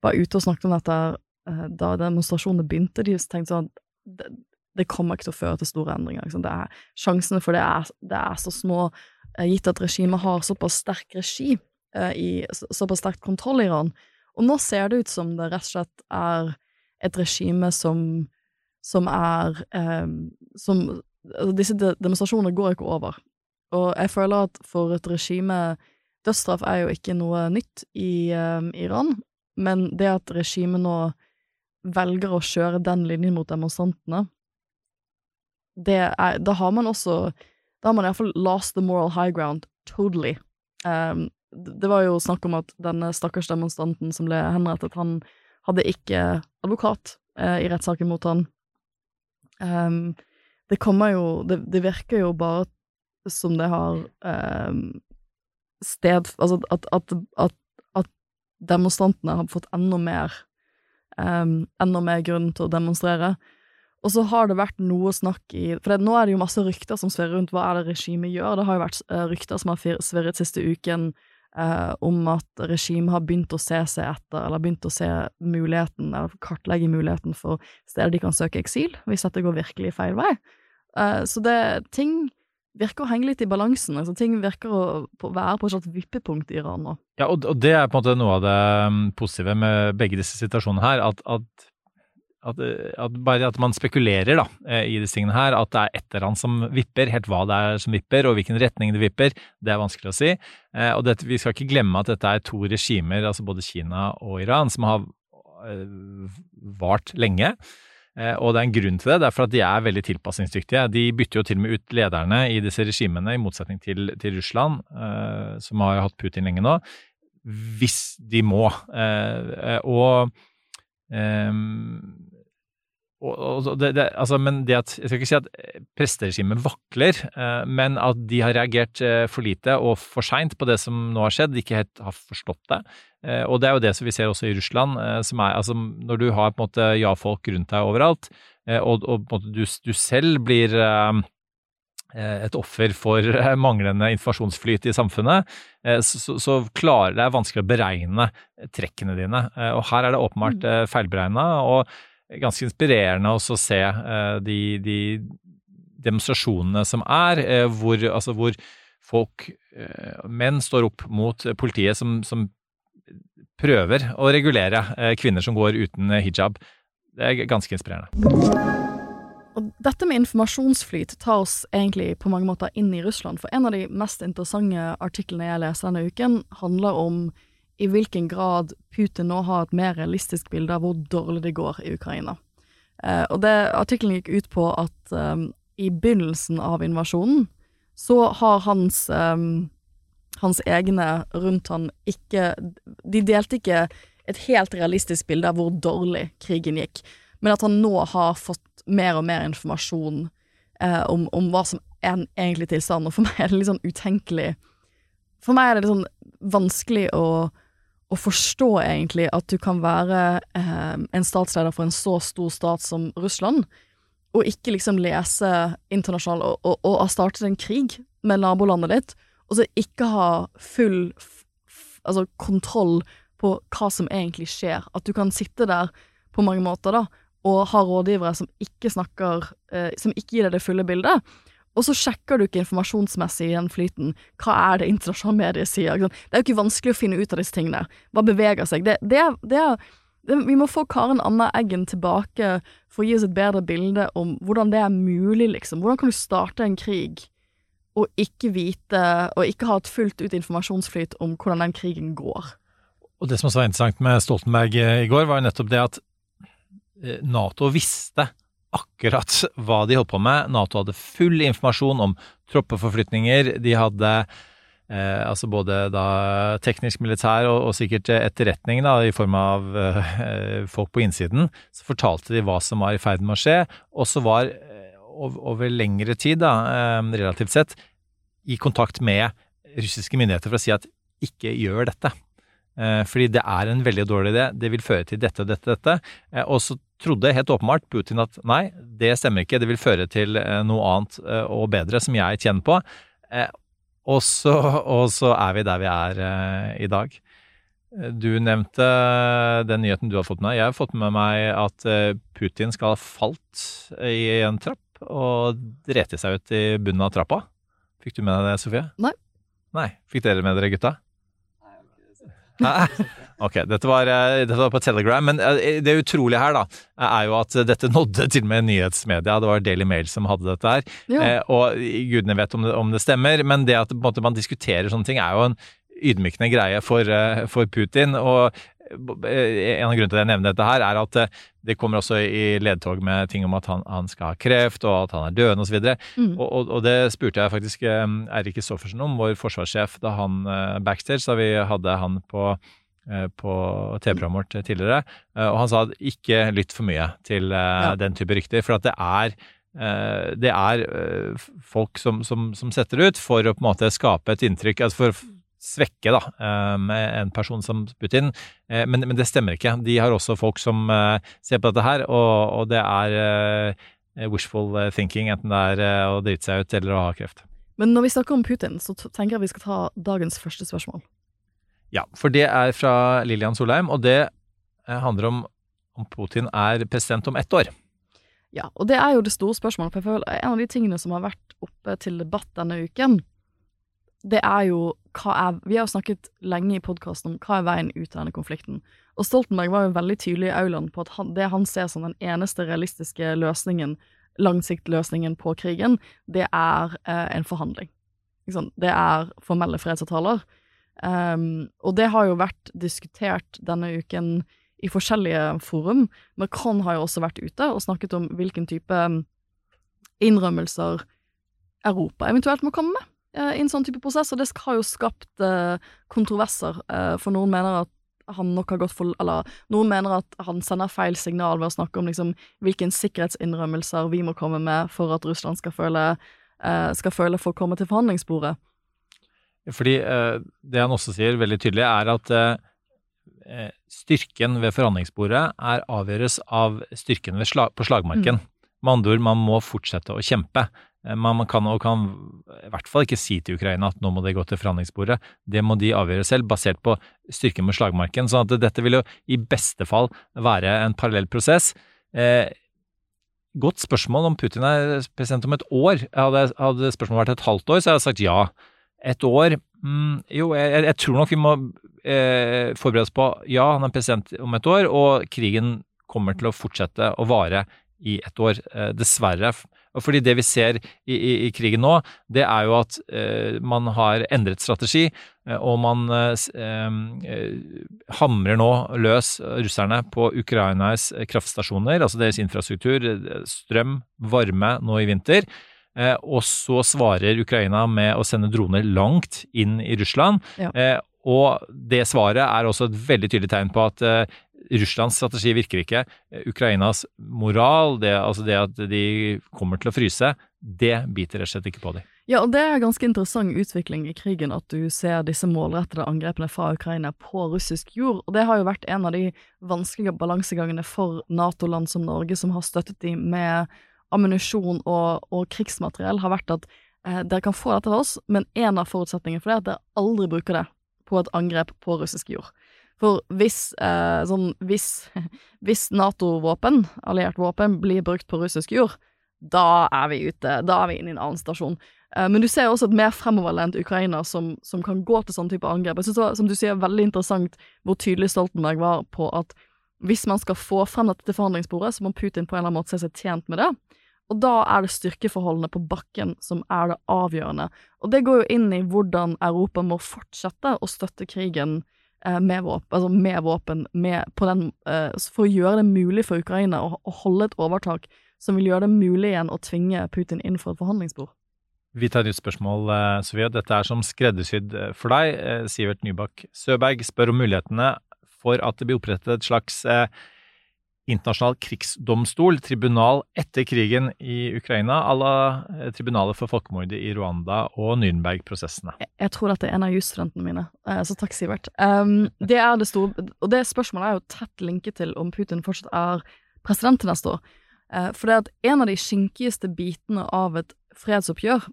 var ute og snakket om dette uh, da demonstrasjonene begynte, de tenkte sånn det, det kommer ikke til å føre til store endringer. Liksom. Er, sjansene for det er, det er så små, uh, gitt at regimet har såpass sterk regi, uh, i, så, såpass sterk kontroll i Iran. Og nå ser det ut som det rett og slett er et regime som, som er um, som, altså Disse demonstrasjonene går ikke over. Og jeg føler at for et regime Dødsstraff er jo ikke noe nytt i um, Iran, men det at regimet nå velger å kjøre den linjen mot demonstrantene, det er Da har man også Da har man iallfall lost the moral high ground totally. Um, det var jo snakk om at denne stakkars demonstranten som ble henrettet, han hadde ikke advokat uh, i rettssaken mot han. Um, det kommer jo det, det virker jo bare som det har um, sted Altså at, at, at, at, demonstrantene har fått enda mer um, Enda mer grunn til å demonstrere. Og så har det vært noe snakk i For det, nå er det jo masse rykter som svirrer rundt hva er det regimet gjør. Det har jo vært uh, rykter som har svirret siste uken uh, om at regimet har begynt å se seg etter, eller begynt å se muligheten, eller kartlegge muligheten for steder de kan søke eksil, hvis dette går virkelig feil vei. Uh, så det ting virker å henge litt i balansen. altså Ting virker å være på et slags vippepunkt i Iran nå. Ja, og, det er på en måte noe av det um, positive med begge disse situasjonene her. At, at, at, at bare at man spekulerer da, eh, i disse tingene her, at det er et eller annet som vipper. Helt hva det er som vipper, og hvilken retning det vipper, det er vanskelig å si. Eh, og dette, vi skal ikke glemme at dette er to regimer, altså både Kina og Iran, som har eh, vart lenge. Eh, og det er en grunn til det. Det er for at de er veldig tilpasningsdyktige. De bytter jo til og med ut lederne i disse regimene, i motsetning til, til Russland, eh, som har hatt Putin lenge nå, hvis de må. Eh, og og, og det, det, altså, men det at, Jeg skal ikke si at presteregimet vakler, eh, men at de har reagert eh, for lite og for seint på det som nå har skjedd, de ikke helt har forstått det. Eh, og det er jo det som vi ser også i Russland, som er altså når du har på en måte ja-folk rundt deg overalt, og, og på en måte du, du selv blir et offer for manglende informasjonsflyt i samfunnet, så, så klarer det er vanskelig å beregne trekkene dine. Og her er det åpenbart mm. feilberegna. og ganske inspirerende også å se uh, de, de, demonstrasjonene som er, uh, hvor, altså hvor folk, uh, menn, står opp mot politiet som, som prøver å regulere kvinner som går uten hijab. Det er ganske inspirerende. Og dette med informasjonsflyt tar oss egentlig på mange måter inn i Russland, for en av de mest interessante artiklene jeg leser denne uken, handler om i hvilken grad Putin nå har et mer realistisk bilde av hvor dårlig det går i Ukraina. Eh, og det Artikkelen gikk ut på at eh, i begynnelsen av invasjonen så har hans, eh, hans egne rundt han ikke De delte ikke et helt realistisk bilde av hvor dårlig krigen gikk, men at han nå har fått mer og mer informasjon eh, om, om, hva som er den egentlige tilstanden, og for meg er det litt sånn utenkelig For meg er det litt sånn vanskelig å å forstå egentlig at du kan være eh, en statsleder for en så stor stat som Russland, og ikke liksom lese internasjonal og, og, og ha startet en krig med nabolandet ditt, og så ikke ha full altså kontroll på hva som egentlig skjer. At du kan sitte der på mange måter da, og ha rådgivere som ikke snakker eh, Som ikke gir deg det fulle bildet. Og så sjekker du ikke informasjonsmessig i den flyten. Hva er det internasjonale medier sier? Det er jo ikke vanskelig å finne ut av disse tingene. Hva beveger seg? Det, det, det, det, vi må få Karen Anna Eggen tilbake for å gi oss et bedre bilde om hvordan det er mulig, liksom. Hvordan kan du starte en krig og ikke vite, og ikke ha et fullt ut informasjonsflyt om hvordan den krigen går? Og det som også var interessant med Stoltenberg i går, var jo nettopp det at eh, Nato visste akkurat hva de holdt på med. Nato hadde full informasjon om troppeforflytninger. De hadde eh, altså både da teknisk militær og, og sikkert etterretning da, i form av eh, folk på innsiden. Så fortalte de hva som var i ferd med å skje, og så var eh, over lengre tid, da, eh, relativt sett, i kontakt med russiske myndigheter for å si at ikke gjør dette. Eh, fordi det er en veldig dårlig idé. Det vil føre til dette, dette, dette. Eh, og så trodde helt åpenbart Putin at nei, det stemmer ikke. Det vil føre til eh, noe annet eh, og bedre som jeg tjener på. Eh, og så, <laughs> og så er vi der vi er i dag. Du nevnte den nyheten du har fått med deg. Jeg har fått med meg at Putin skal ha falt i en trapp og drete seg ut i bunnen av trappa. Fikk du med deg det, Sofie? Nei. Nei. Fikk dere med dere, gutta? Nei. Ok, dette var, eh, dette var på Telegram, men eh, det utrolige her da, er jo at dette nådde til og med nyhetsmedia. Det var Daily Mail som hadde dette her. Ja. Eh, og gudene vet om det, om det stemmer, men det at måte, man diskuterer sånne ting er jo en ydmykende greie for, for Putin. Og en av grunnene til at jeg nevner dette her, er at det kommer også i ledtog med ting om at han, han skal ha kreft, og at han er døende osv. Mm. Og, og, og det spurte jeg faktisk Eirik Kristoffersen om, vår forsvarssjef, da han backstage, da vi hadde han på på TV-programmet vårt tidligere, eh, og han sa at ikke lytt for mye til eh, Ja. den type rykter, for at det er eh, det er eh, folk som, som, som setter ut for å på en måte skape et inntrykk, altså for å svekke da, eh, med en person som Putin, Eh, men, men det stemmer ikke. De har også folk som eh, ser på dette her, og, og det er eh, wishful thinking, enten det er eh, å drite seg ut eller å ha kreft. Men når vi snakker om Putin, så tenker jeg vi skal ta dagens første spørsmål. Ja, for det er fra Lillian Solheim, og det eh, handler om om Putin er president om ett år. Ja, og det er jo det store spørsmålet, for jeg føler en av de tingene som har vært oppe til debatt denne uken, det er jo hva er Vi har jo snakket lenge i podkasten om hva er veien ut av denne konflikten. Og Stoltenberg var jo veldig tydelig i aulaen på at han, det han ser som den eneste realistiske løsningen, langsiktløsningen på krigen, det er eh, en forhandling. Det er formelle fredsavtaler. Um, og det har jo vært diskutert denne uken i forskjellige forum. Macron har jo også vært ute og snakket om hvilken type um, innrømmelser Europa eventuelt må komme med uh, i en sånn type prosess, og det har jo skapt uh, kontroverser, uh, for noen mener at han nok har gått for Eller noen mener at han sender feil signal ved å snakke om liksom hvilken sikkerhetsinnrømmelser vi må komme med for at Russland skal føle, skal føle for å komme til forhandlingsbordet. Fordi eh, det han også sier veldig tydelig, er at eh, eh, styrken ved forhandlingsbordet er avgjøres av styrken ved slag, på slagmarken. Med andre ord, man må fortsette å kjempe. Man man kan, og kan i hvert fall ikke si til Ukraina at nå må de gå til forhandlingsbordet. Det må de avgjøre selv, basert på styrken med slagmarken. sånn at dette vil jo i beste fall være en parallell prosess. Eh, godt spørsmål om Putin er president om et år. Hadde, hadde spørsmålet vært et halvt år, så hadde jeg sagt ja. Et år mm, Jo, jeg, jeg tror nok vi må eh, forberede oss på ja, han er president om et år, og krigen kommer til å fortsette å vare i et år, eh, dessverre. Fordi det vi ser i, i, i krigen nå, det er jo at eh, man har endret strategi, eh, og man eh, eh, hamrer nå løs russerne på Ukrainas kraftstasjoner, altså deres infrastruktur, strøm, varme nå i vinter. Eh, og så svarer Ukraina med å sende droner langt inn i Russland. Ja. Eh, og det svaret er også et veldig tydelig tegn på at eh, Russlands strategi virker ikke. Ukrainas moral, det, altså det at de kommer til å fryse, det biter rett og slett ikke på dem. Ja, og det er ganske interessant utvikling i krigen at du ser disse målrettede angrepene fra Ukraina på russisk jord, og det har jo vært en av de vanskelige balansegangene for Nato-land som Norge, som har støttet dem med ammunisjon og, og krigsmateriell, har vært at eh, dere kan få dette av oss, men en av forutsetningene for det er at dere aldri bruker det på et angrep på russisk jord. For hvis, eh, sånn, hvis, <laughs> hvis Nato-våpen, alliert våpen, blir brukt på russisk jord, da er vi ute, da er vi inne i en annen stasjon. Eh, Men du ser også et mer fremoverlent Ukraina som, som kan gå til sånn type angrep. Jeg synes det var, som du sier, veldig interessant hvor tydelig Stoltenberg var på at hvis man skal få frem dette til forhandlingsbordet, så må Putin på en eller annen måte se seg tjent med det. Og da er det styrkeforholdene på bakken som er det avgjørende. Og det går jo inn i hvordan Europa må fortsette å støtte krigen eh, med våpen, altså med våpen med, den, eh, for å gjøre det mulig for Ukraina å, å holde et overtak som vil gjøre det mulig igjen å tvinge Putin inn for et forhandlingsbord. Vi tar et nytt spørsmål, eh, Sofie. Dette er som skreddersydd for deg. Sivert Nybakk Søberg spør om mulighetene for at det blir opprettet et slags eh, internasjonal krigsdomstol, tribunal etter krigen i Ukraina, à la eh, tribunalet for folkemordet i Rwanda og Nürnberg-prosessene. Jeg, tror dette er en av jusstudentene mine, eh, så takk, Sivert. Um, det er det store, og det spørsmålet er jo tett linket til om Putin fortsatt er president til neste år. Uh, for det er at en av de skinkigste bitene av et fredsoppgjør,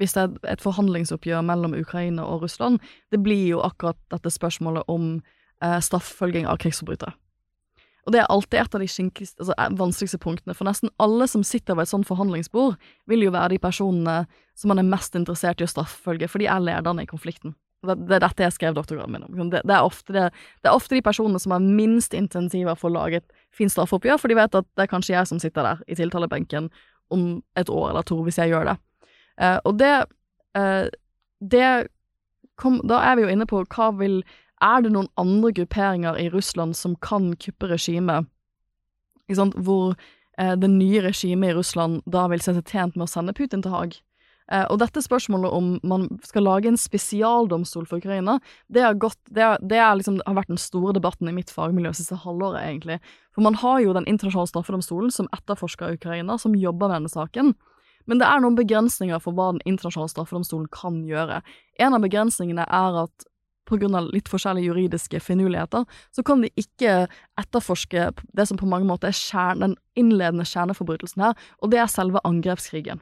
hvis det er et forhandlingsoppgjør mellom Ukraina og Russland, det blir jo akkurat dette spørsmålet om eh, straffefølging av krigsforbrytere. Og det er alltid et av de altså, eh, vanskeligste punktene, for nesten alle som sitter ved et sånt forhandlingsbord, vil jo være de personene som man er mest interessert i å straffefølge, for de er lederne i konflikten. Det, det er dette jeg skrev doktorgraden min om. Det, det, er det, er ofte de personene som er minst intensive for å lage et fint straffeoppgjør, for de vet at det er kanskje jeg som sitter der i tiltalebenken om et år eller to, hvis jeg gjør det. Uh, og det, uh, det kom, Da er vi jo inne på hva vil er det noen andre grupperinger i Russland som kan kuppe regimet, hvor eh, det nye regimet i Russland da vil se seg tjent med å sende Putin til Haag? Eh, og dette spørsmålet om man skal lage en spesialdomstol for Ukraina, det, har, gått, det, har, det har, liksom, har vært den store debatten i mitt fagmiljø siste halvåret, egentlig. For man har jo Den internasjonale straffedomstolen som etterforsker Ukraina, som jobber med denne saken. Men det er noen begrensninger for hva Den internasjonale straffedomstolen kan gjøre. En av begrensningene er at pga. litt forskjellige juridiske finurligheter, så kan de ikke etterforske det som på mange måter er kjern, den innledende kjerneforbrytelsen her, og det er selve angrepskrigen.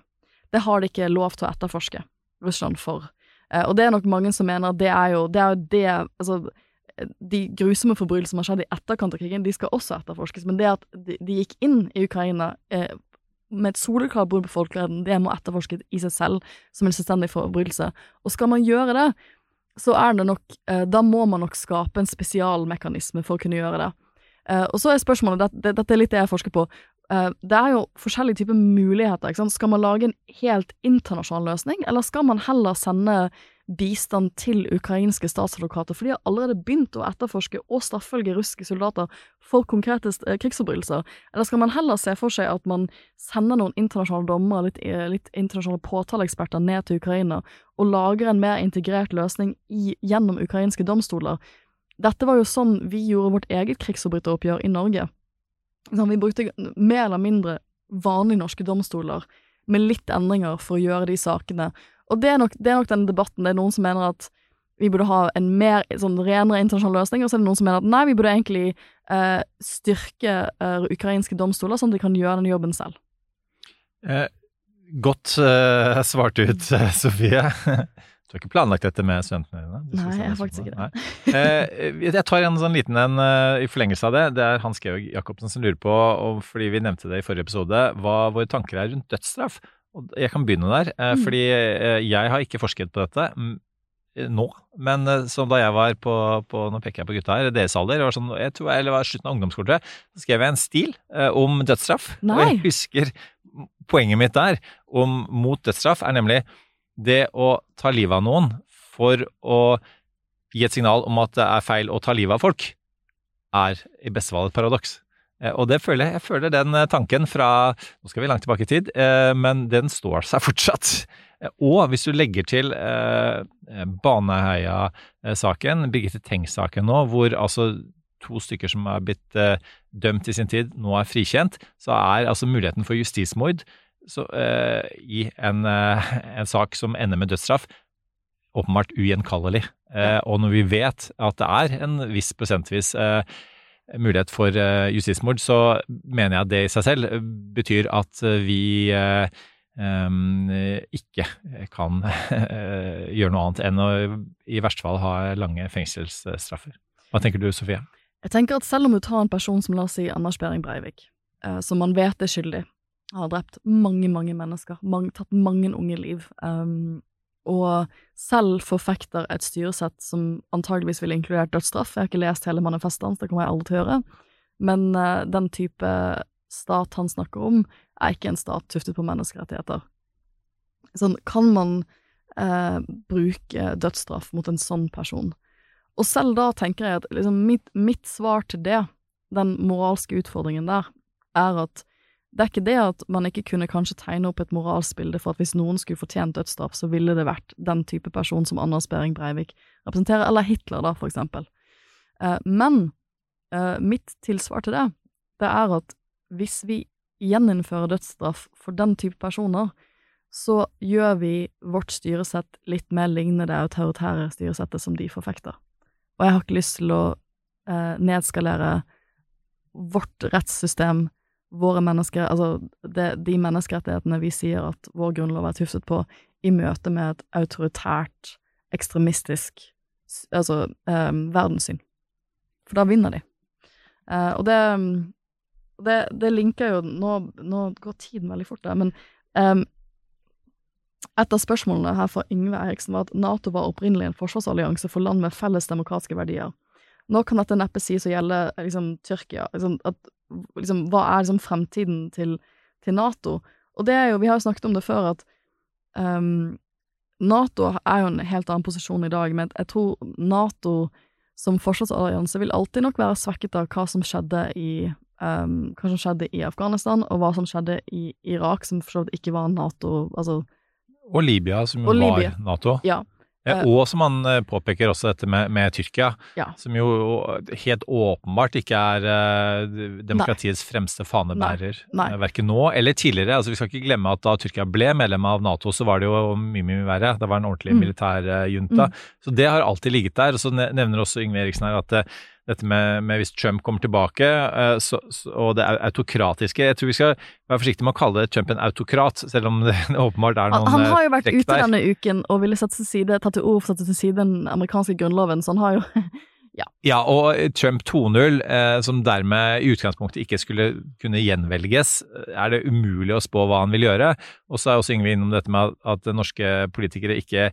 Det har de ikke lov til å etterforske Russland for. Eh, og det er nok mange som mener at det er jo det, er jo det altså, de grusomme forbrytelsene som har skjedd i etterkant av krigen, de skal også etterforskes, men det at de, de gikk inn i Ukraina eh, med et soleklart brudd på folkeretten, det må etterforskes i seg selv som en selvstendig forbrytelse. Og skal man gjøre det, så er det nok eh, Da må man nok skape en spesialmekanisme for å kunne gjøre det. Eh, og så er spørsmålet, dette, er litt det jeg forsker på, eh, det er jo forskjellige typer muligheter. Skal man lage en helt internasjonal løsning, eller skal man heller sende bistand til ukrainske statsadvokater, for de har allerede begynt å etterforske og straffølge russiske soldater for konkrete krigsforbrytelser. Eller skal man heller se for seg at man sender noen internasjonale dommere, litt, litt internasjonale påtaleeksperter, ned til Ukraina og lager en mer integrert løsning i, gjennom ukrainske domstoler. Dette var jo sånn vi gjorde vårt eget krigsforbryteroppgjør i Norge. Sånn, vi brukte mer eller mindre vanlige norske domstoler med litt endringer for å gjøre de sakene. Og det er nok, det er nok den debatten. Det er noen som mener at vi burde ha en mer sånn renere internasjonal løsning, og så er det noen som mener at nei, vi burde egentlig eh, styrke eh, ukrainske domstoler, sånn at de kan gjøre den jobben selv. Eh, Godt uh, svart ut, uh, <laughs> Sofie. Du har ikke planlagt dette med studentene dine? Nei, jeg har faktisk ikke det. Eh, jeg tar en sånn liten en i forlengelse av det. Det er Hans Georg Jacobsen som lurer på, og fordi vi nevnte det i forrige episode, hva våre tanker er rundt dødsstraff. Jeg kan begynne der, mm. fordi jeg har ikke forsket på dette nå, men som da jeg var på, på nå peker jeg på gutta her, deres alder, var sånn, jeg tror, eller var slutten av ungdomsskolen, så skrev jeg en stil om dødsstraff. Nei. Og jeg husker poenget mitt der om mot dødsstraff er nemlig det å ta livet av noen for å gi et signal om at det er feil å ta livet av folk, er i beste fall et paradoks. Eh, og det føler jeg, jeg føler den eh, tanken fra Nå skal vi langt tilbake i tid, eh, men den står seg <laughs> fortsatt. Og hvis du legger til Baneheia-saken, Birgitte Tengs-saken nå, hvor altså to stykker som er blitt dømt i sin tid, nå er frikjent, så er altså muligheten for justismord så, i en, en, sak som ender med dødsstraff, åpenbart ugjenkallelig. og når vi vet at det er en viss prosentvis mulighet for justismord, så mener jeg at det i seg selv betyr at vi um, ikke kan <laughs> gjøre noe annet enn å i verste fall ha lange fengselsstraffer. Hva tenker du, Sofie? Jeg tenker at selv om du tar en person som la oss si Anders Behring Breivik, eh, som man vet er skyldig, har drept mange, mange mennesker, mange, tatt mange unge liv, um, og selv forfekter et styresett som antageligvis ville inkludert dødsstraff. Jeg har ikke lest hele manifestet hans, det kommer jeg aldri til å gjøre, men uh, den type stat han snakker om, er ikke en stat tuftet på menneskerettigheter. Sånn, kan man uh, bruke dødsstraff mot en sånn person? Og selv da tenker jeg at liksom mitt, mitt, svar til det, den moralske utfordringen der, er at det er ikke det at man ikke kunne kanskje tegne opp et moralsbilde for at hvis noen skulle fortjent dødsstraff, så ville det vært den type person som Anders Behring Breivik representerer, eller Hitler, da, for eksempel. Eh, men eh, mitt tilsvar til det det er at hvis vi gjeninnfører dødsstraff for den type personer, så gjør vi vårt styresett litt mer lignende det autoritære styresettet som de forfekter. Og jeg har ikke lyst til å eh, nedskalere vårt rettssystem, våre mennesker, altså det, de menneskerettighetene vi sier at vår grunnlov er tuftet på, i møte med et autoritært, ekstremistisk altså, eh, verdenssyn. For da vinner de. Eh, og det, det, det linker jo nå, nå, går tiden veldig fort, der, men um, et av spørsmålene her fra Yngve Eriksen var at Nato var opprinnelig en forsvarsallianse for land med felles demokratiske verdier. Nå kan dette neppe sies å gjelde liksom, Tyrkia. Liksom, at, liksom, hva er liksom, fremtiden til, til, Nato? Og det er jo, vi har jo snakket om det før, at um, Nato er jo en helt annen posisjon i dag, men jeg tror Nato som forsvarsallianse vil alltid nok være svekket av hva som skjedde i um, hva som skjedde i Afghanistan, og hva som skjedde i Irak, som for så vidt ikke var Nato altså, Og Libya, som jo Libya. var Nato. Ja. Eh, og som han eh, påpeker også dette med, med Tyrkia, ja. som jo helt åpenbart ikke er uh, demokratiets Nei. fremste fanebærer. Nei. Nei. verken nå eller tidligere. Altså, vi skal ikke glemme at da Tyrkia ble medlem av Nato, så var det jo mye mye verre. Det var en ordentlig mm. militær uh, junta. Mm. Så det har alltid ligget der. Og så nevner også Yngve Eriksen her at dette med, med, hvis Trump kommer tilbake, uh, så, så, og det autokratiske Jeg tror vi skal være forsiktige med å kalle Trump en autokrat, selv om det <laughs> åpenbart er noen trekk der. han har jo vært ute denne uken og ville satt til side, tatt til ord for å sette til side den amerikanske grunnloven, så han har jo <laughs> ja. ja. og Trump 2.0, eh, som dermed i utgangspunktet ikke skulle kunne gjenvelges, er det umulig å spå hva han vil gjøre. Og så er også Yngve innom dette med at norske politikere ikke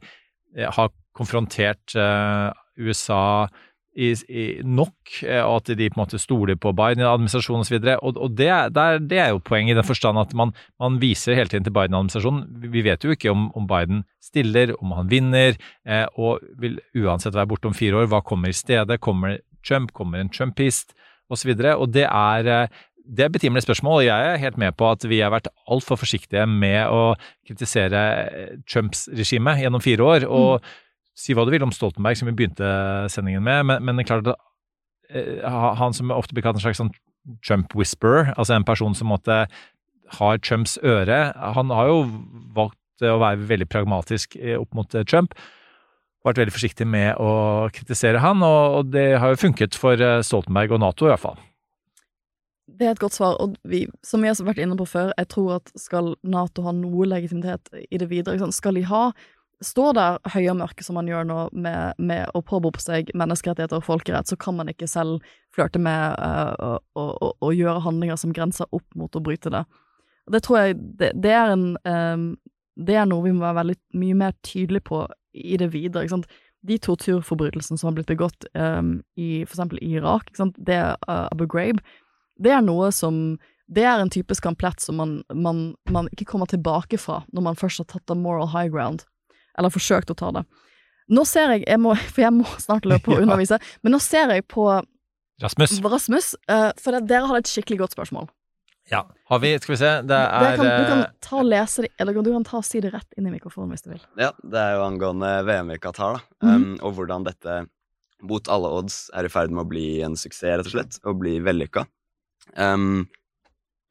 har konfrontert eh, USA i, i nok, eh, og at de på en måte stoler på Biden-administrasjonen osv. Og, og det, der, det, er jo poenget i den forstand at man, man, viser hele tiden til Biden-administrasjonen. Vi vet jo ikke om, om Biden stiller, om han vinner, eh, og vil uansett være borte om fire år. Hva kommer i stedet? Kommer Trump? Kommer en trumpist? Osv. Og, og det er eh, det spørsmål, og jeg er helt med på at vi har vært altfor forsiktige med å kritisere eh, Trumps regime gjennom fire år. og mm Si hva du vil om Stoltenberg, som vi begynte sendingen med, men, men det er klart at uh, han som ofte blir kalt en slags sånn Trump whisperer, altså en person som måtte har Trumps øre, han har jo valgt å være veldig pragmatisk eh, opp mot eh, Trump. Vært veldig forsiktig med å kritisere han, og det har jo funket for Stoltenberg og Nato i hvert fall. Det er et godt svar, og vi, som vi har vært inne på før, jeg tror at skal Nato ha noe legitimitet i det videre, skal de ha står der høye og mørke som man gjør nå, med, med å påberope seg menneskerettigheter og folkerett, så kan man ikke selv flørte med uh, å, å, gjøre handlinger som grenser opp mot å bryte det. Det tror jeg det, det er en um, Det er noe vi må være veldig mye mer tydelige på i det videre. ikke sant? De torturforbrytelsene som har blitt begått um, i eksempel i Irak, ikke sant? det uh, Abu Ghraib, det er noe som det er en type skamplett som man, man, man, ikke kommer tilbake fra når man først har tatt the moral high ground. Eller forsøkt å ta det. Nå ser jeg, jeg må, for jeg må snart løpe og <laughs> undervise, men nå ser jeg på Rasmus. Rasmus uh, for det, dere hadde et skikkelig godt spørsmål. Ja. Har vi Skal vi se, det er kan, Du kan eh, ta og lese det, eller du kan ta og si det rett inn i mikrofonen hvis du vil. Ja, det er jo angående VM i Qatar, da. Mm -hmm. um, og hvordan dette mot alle odds er i ferd med å bli en suksess, rett og slett, og bli vellykka. Um,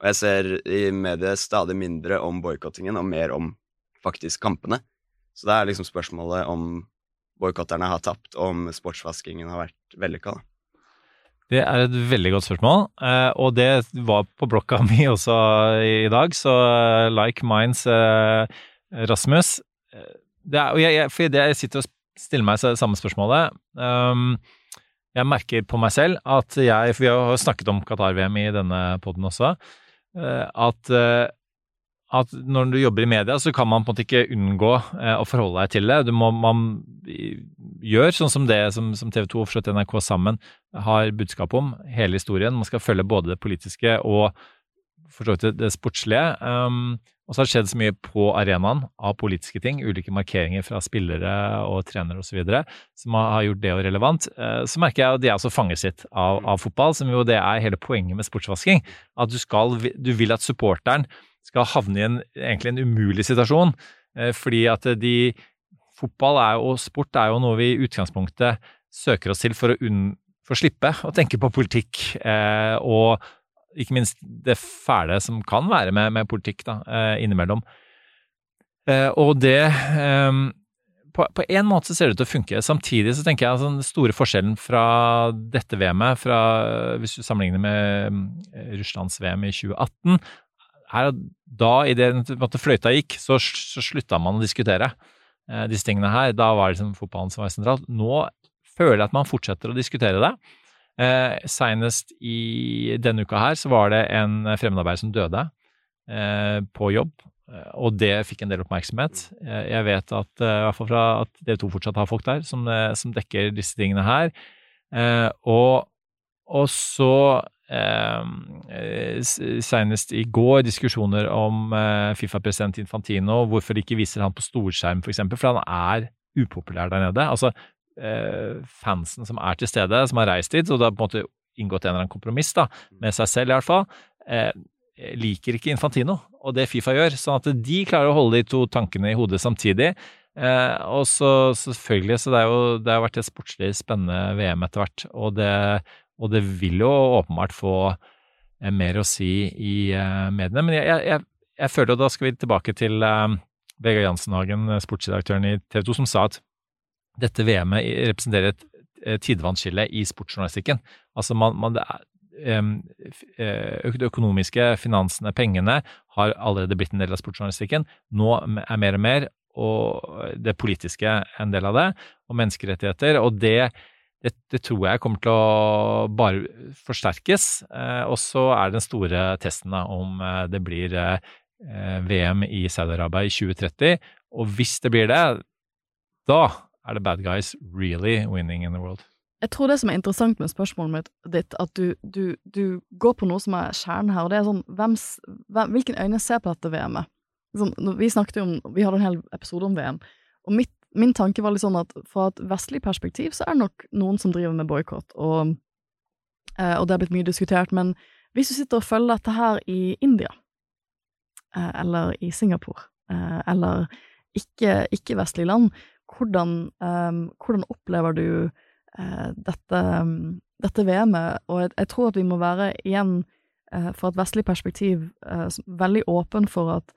og jeg ser i mediet stadig mindre om boikottingen og mer om faktisk kampene. Så det er liksom spørsmålet om boikotterne har tapt, og om sportsvaskingen har vært vellykka. Det er et veldig godt spørsmål, eh, og det var på blokka <laughs> mi også i dag, så eh, like minds, eh, Rasmus. Er, jeg, for jeg sitter og stiller meg samme spørsmålet. Um, jeg merker på meg selv at jeg, for vi har snakket om Qatar-VM i denne poden også, at at når du jobber i media, så kan man på en måte ikke unngå eh, å forholde deg til det. Du må, man gjør sånn som det som, som TV 2 og NRK sammen har budskap om, hele historien. Man skal følge både det politiske og vidt det sportslige. Um, og så har det skjedd så mye på arenaen av politiske ting, ulike markeringer fra spillere og trenere osv. som har gjort det relevant. Uh, så merker jeg at de er også fanget sitt av, av, fotball, som jo det er hele poenget med sportsvasking. At du, skal, du vil at supporteren skal havne i en, egentlig en umulig situasjon. Eh, fordi at de Fotball er og sport er jo noe vi i utgangspunktet søker oss til for å, unn, for å slippe å tenke på politikk. Eh, og ikke minst det fæle som kan være med, med politikk da, eh, innimellom. Eh, og det eh, på, på en måte så ser det ut til å funke. Samtidig så tenker jeg altså, den store forskjellen fra dette VM-et, hvis du sammenligner med eh, Russlands VM i 2018, er at da, i det at fløyta gikk, så, så slutta man å diskutere eh, disse tingene her. Da var det liksom fotballen som var sentralt. Nå føler jeg at man fortsetter å diskutere det. Eh, Senest i denne uka her så var det en fremmedarbeider som døde eh, på jobb. eh, Og det fikk en del oppmerksomhet. Eh, Jeg vet at, eh, i hvert fall fra at dere to fortsatt har folk der som, som dekker disse tingene her. Eh, Og, og så senest i går diskusjoner om eh, Fifa-president Infantino, hvorfor de ikke viser han på storskjerm, f.eks., for, eksempel, for han er upopulær der nede. Altså, eh, fansen som er til stede, som har reist dit, og det har på en måte inngått en eller annen kompromiss da, med seg selv, i hvert fall, eh, liker ikke Infantino og det Fifa gjør. Sånn at de klarer å holde de to tankene i hodet samtidig. Eh, og så selvfølgelig, så det, er jo, det har vært et sportslig spennende VM etter hvert, og det, og det vil jo åpenbart få eh, mer å si i eh, mediene. Men jeg, jeg, jeg, føler, jo da skal vi tilbake til eh, Vegard Jansenhagen, sportsredaktøren i TV 2, som sa at dette VM-et representerer et tidevannsskille i sportsjournalistikken. Altså man, man det økonomiske, finansene, pengene har allerede blitt en del av sportsjournalistikken. Nå er mer og mer, og det politiske en del av det, og menneskerettigheter. Og det, det, det tror jeg kommer til å bare forsterkes. Eh, og så er den store testen om eh, det blir eh, VM i Saudi-Arabia i 2030. Og hvis det blir det, da er det bad guys really winning in the world. Jeg tror det som er interessant med spørsmålet mitt, ditt, at du, du, du går på noe som er kjernen her, og det er sånn hvem, hvem, Hvilken øyne ser på dette VM-et? Sånn, vi snakket jo om Vi hadde en hel episode om VM, og mitt, min tanke var litt sånn at fra et vestlig perspektiv så er det nok noen som driver med boikott, og, eh, og det har blitt mye diskutert, men hvis du sitter og følger dette her i India, eh, eller i Singapore, eh, eller ikke- ikke-vestlige land, hvordan, hvordan opplever du dette, dette VM-et, og jeg, jeg tror at vi må være igjen, fra et vestlig perspektiv, veldig åpen for at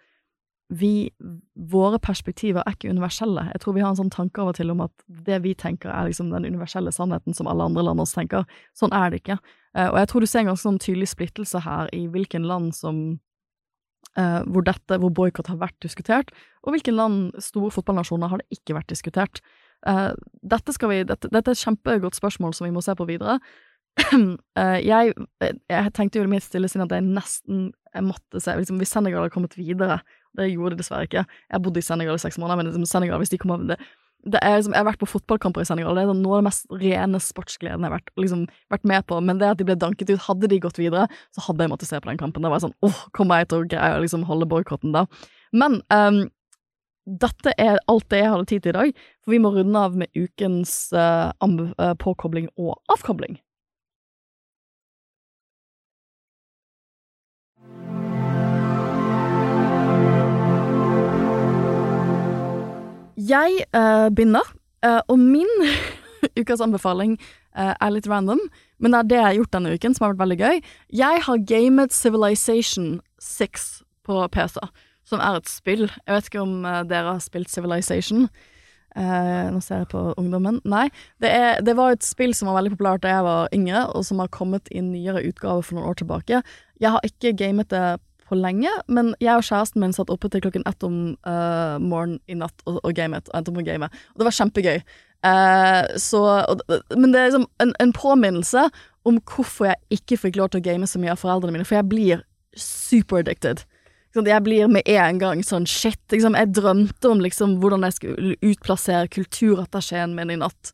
vi, våre perspektiver er ikke universelle. Jeg tror vi har en sånn tanke av og til om at det vi tenker er liksom den universelle sannheten som alle andre land også tenker. Sånn er det ikke. Eh, og jeg tror du ser en ganske sånn tydelig splittelse her i hvilken land som eh, hvor dette, hvor boikott har vært diskutert, og hvilke land, store fotballnasjoner, har det ikke vært diskutert. Eh, dette, vi, dette, dette er et kjempegodt spørsmål som vi må se på videre. <clears throat> Eh, jeg, jeg tenkte jo i mitt stille sinn at jeg nesten jeg måtte se liksom, Hvis Senegal hadde kommet videre Det gjorde de dessverre ikke. Jeg bodde i Senegal i seks måneder, men liksom, Senegal, hvis de kommer det, det er liksom, Jeg har vært på fotballkamper i Senegal, det er noe av det mest rene sportsgleden jeg har vært, liksom, vært med på. Men det at de ble danket ut, hadde de gått videre, så hadde jeg måttet se på den kampen. Da var jeg sånn åh, kommer jeg til å greie å liksom holde boikotten da? Men um, dette er alt det jeg hadde tid til i dag, for vi må runde av med ukens uh, eh, påkobling og avkobling. Jeg uh, begynner, uh, og min <laughs> ukas anbefaling uh, er litt random, men det er det jeg har gjort denne uken, som har vært veldig gøy. Jeg har gamet Civilization 6 på PC, som er et spill. Jeg vet ikke om dere har spilt Civilization. Nå ser jeg på ungdommen. Nei. Det, er, det var et spill som var veldig populært da jeg var yngre, og som har kommet i nyere utgave for noen år tilbake. Jeg har ikke gamet det på lenge, men jeg og kjæresten min satt oppe til klokken ett om uh, morgenen i natt og, og gamet, og endte opp med å game. Og det var kjempegøy. Uh, så, og, men det er liksom en, en påminnelse om hvorfor jeg ikke fikk lov til å game så mye av foreldrene mine, for jeg blir super addicted. Sånn, Jeg blir med en gang sånn shit. Liksom, jeg drømte om liksom hvordan jeg skulle utplassere kulturattachéen min i natt.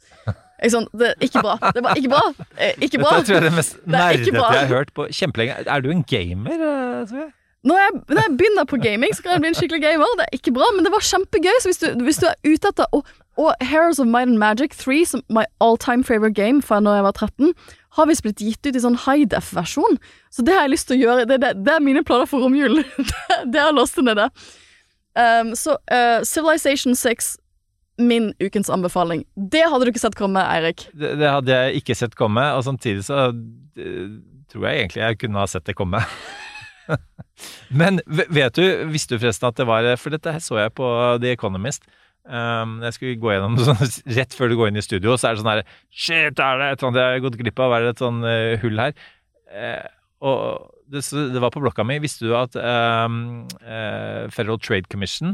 Sant? det, ikke bra. Det var ikke bra. Eh, Ikke bra. Dette tror jeg er det mest Det er nerdete jeg har hørt på kjempelenge. Er du en gamer, tror Sofie? Når jeg, når jeg begynner på gaming, så kan jeg bli en skikkelig gamer. Det er ikke bra, men det var kjempegøy. Så hvis du, hvis du er ute etter Og, og Heroes of Might and Magic 3, som my all time favorite game fra når jeg var 13, har visst blitt gitt ut i sånn high def-versjon. Så det har jeg lyst til å gjøre. Det, det, det er mine planer for romjulen. <laughs> det, har lastet ned det. Um, så uh, Civilization 6, min ukens anbefaling. Det hadde du ikke sett komme, Eirik. Det, det hadde jeg ikke sett komme, og samtidig så eh, tror jeg egentlig jeg kunne ha sett det komme. <laughs> <laughs> Men vet du, visste du forresten at det var For dette her så jeg på The Economist. Um, jeg skulle gå gjennom det <laughs> sånn, Rett før du går inn i studio, så er det sånn her Shit, er det et sånt jeg har gått glipp av? Er det et sånn uh, hull her? Uh, og det, det var på blokka mi. Visste du at um, uh, Federal Trade Commission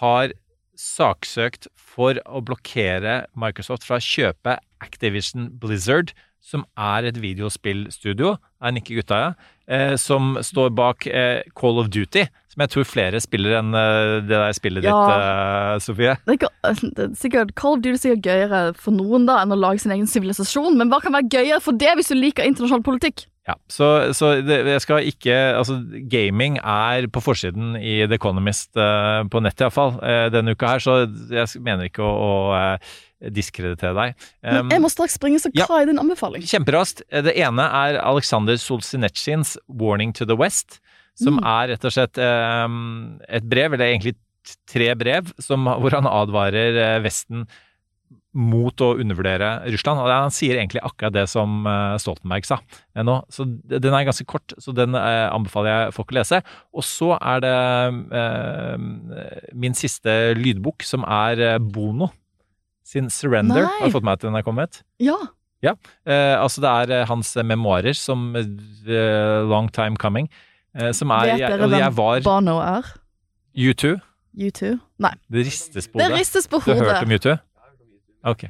har saksøkt for å blokkere Microsoft fra å kjøpe Activision Blizzard, som er et videospillstudio, er Nikke Guttaja, eh, som står bak eh, Call of Duty, som jeg tror flere spiller enn eh, det der spillet Ja. ditt, eh, Sofie. Det er, <laughs> det er sikkert Call of Duty er sikkert gøyere for noen da enn å lage sin egen sivilisasjon, men hva kan være gøyere for det hvis du liker internasjonal politikk? Ja, så, så det, jeg skal ikke Altså, gaming er på forsiden i The Economist eh, på nettet iallfall uh, denne uka her, så jeg mener ikke å, å eh, diskreditere deg. Men Um, jeg må straks springe, så ja. hva er din anbefaling? Kjemperaskt. Det ene er Alexander Solzhenitsyns 'Warning to the West', som Mm. er rett og slett um, et brev, eller egentlig tre brev, som, hvor han advarer eh, Vesten mot å undervurdere Russland. Og han sier egentlig akkurat det som eh, Stoltenberg sa eh, nå. Så den er ganske kort, så den eh, anbefaler jeg folk å lese. Og så er det eh, min siste lydbok, som er eh, Bono sin 'Surrender'. Nei. Har fått med at den er kommet? Ja. Ja, eh, altså det er eh, hans memoarer som uh, 'Long Time Coming'. Eh, som er Vet dere hvem var Bono er? U2. U2? Nei. Det ristes på Det hodet. ristes på Du har hørt om U2? Ok.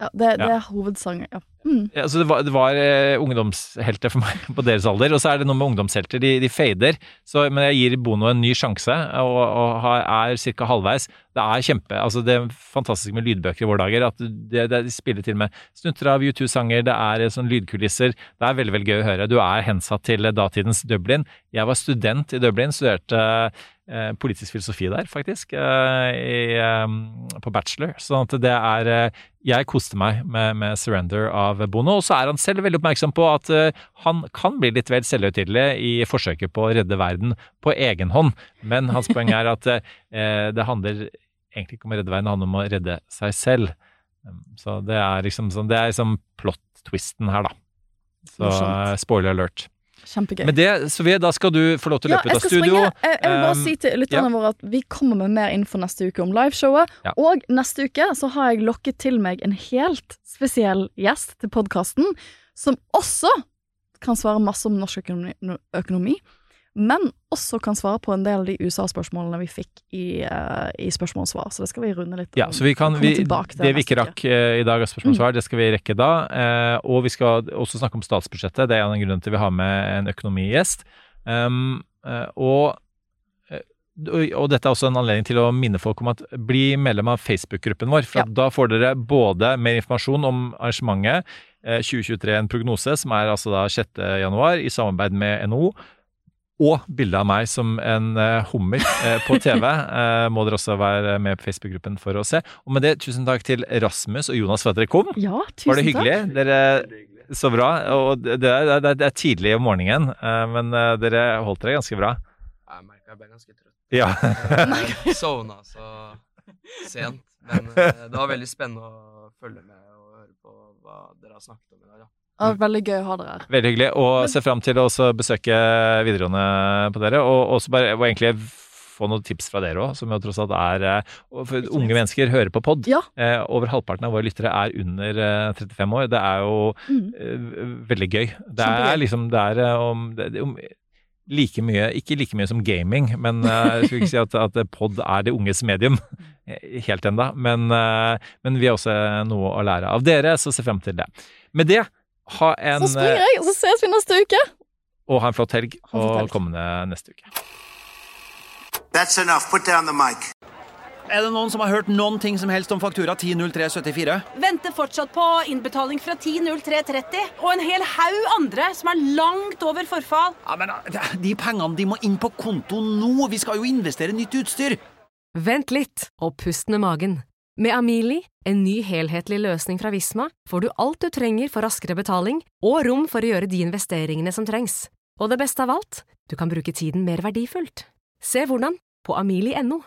Ja, det, det Ja. er hovedsangen. Ja. Mm. Ja, det var, det var eh, ungdomshelter for meg <laughs> på deres alder. Og så er det noe med ungdomshelter. De, de fader. Så, men jeg gir Bono en ny sjanse, og, og er ca. halvveis. Det er kjempe altså Det er fantastisk med lydbøker i våre dager. At det, det, de spiller til med snutter av U2-sanger, det er sånn lydkulisser. Det er veldig veldig gøy å høre. Du er hensatt til datidens Dublin. Jeg var student i Dublin, studerte eh, politisk filosofi der, faktisk, eh, i, eh, på bachelor. Sånn at det er eh, Jeg koste meg med, med 'Surrender' av Bono. Og så er han selv veldig oppmerksom på at eh, han kan bli litt vel selvhøytidelig i forsøket på å redde verden på egen hånd. Men hans poeng er at eh, det handler egentlig ikke om å redde verden, det handler om å redde seg selv. Så det er liksom sånn Det er liksom plot-twisten her, da. Så eh, spoiler alert. Kjempegøy. Med det, Sofie, da skal du få lov til å løpe ja, ut av studio. springe. Jeg, jeg vil bare Um, si til lytterne ja. våre at vi kommer med mer info neste uke om liveshowet. Ja. Og neste uke så har jeg lokket til meg en helt spesiell gjest til podkasten, som også kan svare masse om norsk økonomi, økonomi men også kan svare på en del av de USA-spørsmålene vi fikk i, uh, i spørsmål og svar. Så det skal vi runde litt Ja, så vi kan, vi, det vi ikke rakk uh, i dag av spørsmål og svar, det skal vi rekke da. Uh, og vi skal også snakke om statsbudsjettet. Det er en av grunnene til vi har med en økonomigjest. Um, og, og- dette er også en anledning til å minne folk om at bli medlem av Facebook-gruppen vår. For Ja. da får dere både mer informasjon om arrangementet, eh, 2023 en prognose, som er altså da 6. januar, i samarbeid med NHO. Og bilde av meg som en eh, hummer eh, på <laughs> TV. eh, må dere også være med på Facebook-gruppen for å se. Og med det, tusen takk til Rasmus og Jonas for at dere kom. Ja, tusen Var det hyggelig? takk. Dere, så bra. Og det er, det er, det er tidlig om morgenen, men dere holdt dere ganske bra. Jeg merka jeg ble ganske trøtt. Ja. Sovna så sent. Men det var veldig spennende å følge med og høre på hva dere har snakket om i dag. Da. Var veldig gøy å ha dere her. Veldig hyggelig. Og ser fram til å besøke videregående på dere. Og også bare og egentlig få noen tips fra dere òg, som jo tross alt er eh, For unge mennesker hører på pod. Ja. Eh, over halvparten av våre lyttere er under eh, 35 år. Det er jo Mm. eh, veldig gøy. Det Kjempegøy. er liksom Det er eh, om, det, om like mye Ikke like mye som gaming, men eh, <laughs> jeg skulle ikke si at, at pod er det unges medium eh, <laughs> helt enda. Men, eh, men vi har også noe å lære av dere, så se frem til det. Med det, ha en Så springer jeg, og så ses vi neste uke. og ha en flott helg, en flott og kommende neste uke. That's enough. Put down the mic. Er det noen som har hørt noen ting som helst om faktura 100374? Venter fortsatt på innbetaling fra 10.03.30, og en hel haug andre som er langt over forfall. Ja, men eh, De pengene de må inn på konto nå! Vi skal jo investere nytt utstyr! Vent litt, og pust med magen. Med Amili, en ny helhetlig løsning fra Visma, får du alt du trenger for raskere betaling og rom for å gjøre de investeringene som trengs. Og det beste av alt, du kan bruke tiden mer verdifullt. Se hvordan på amili.no.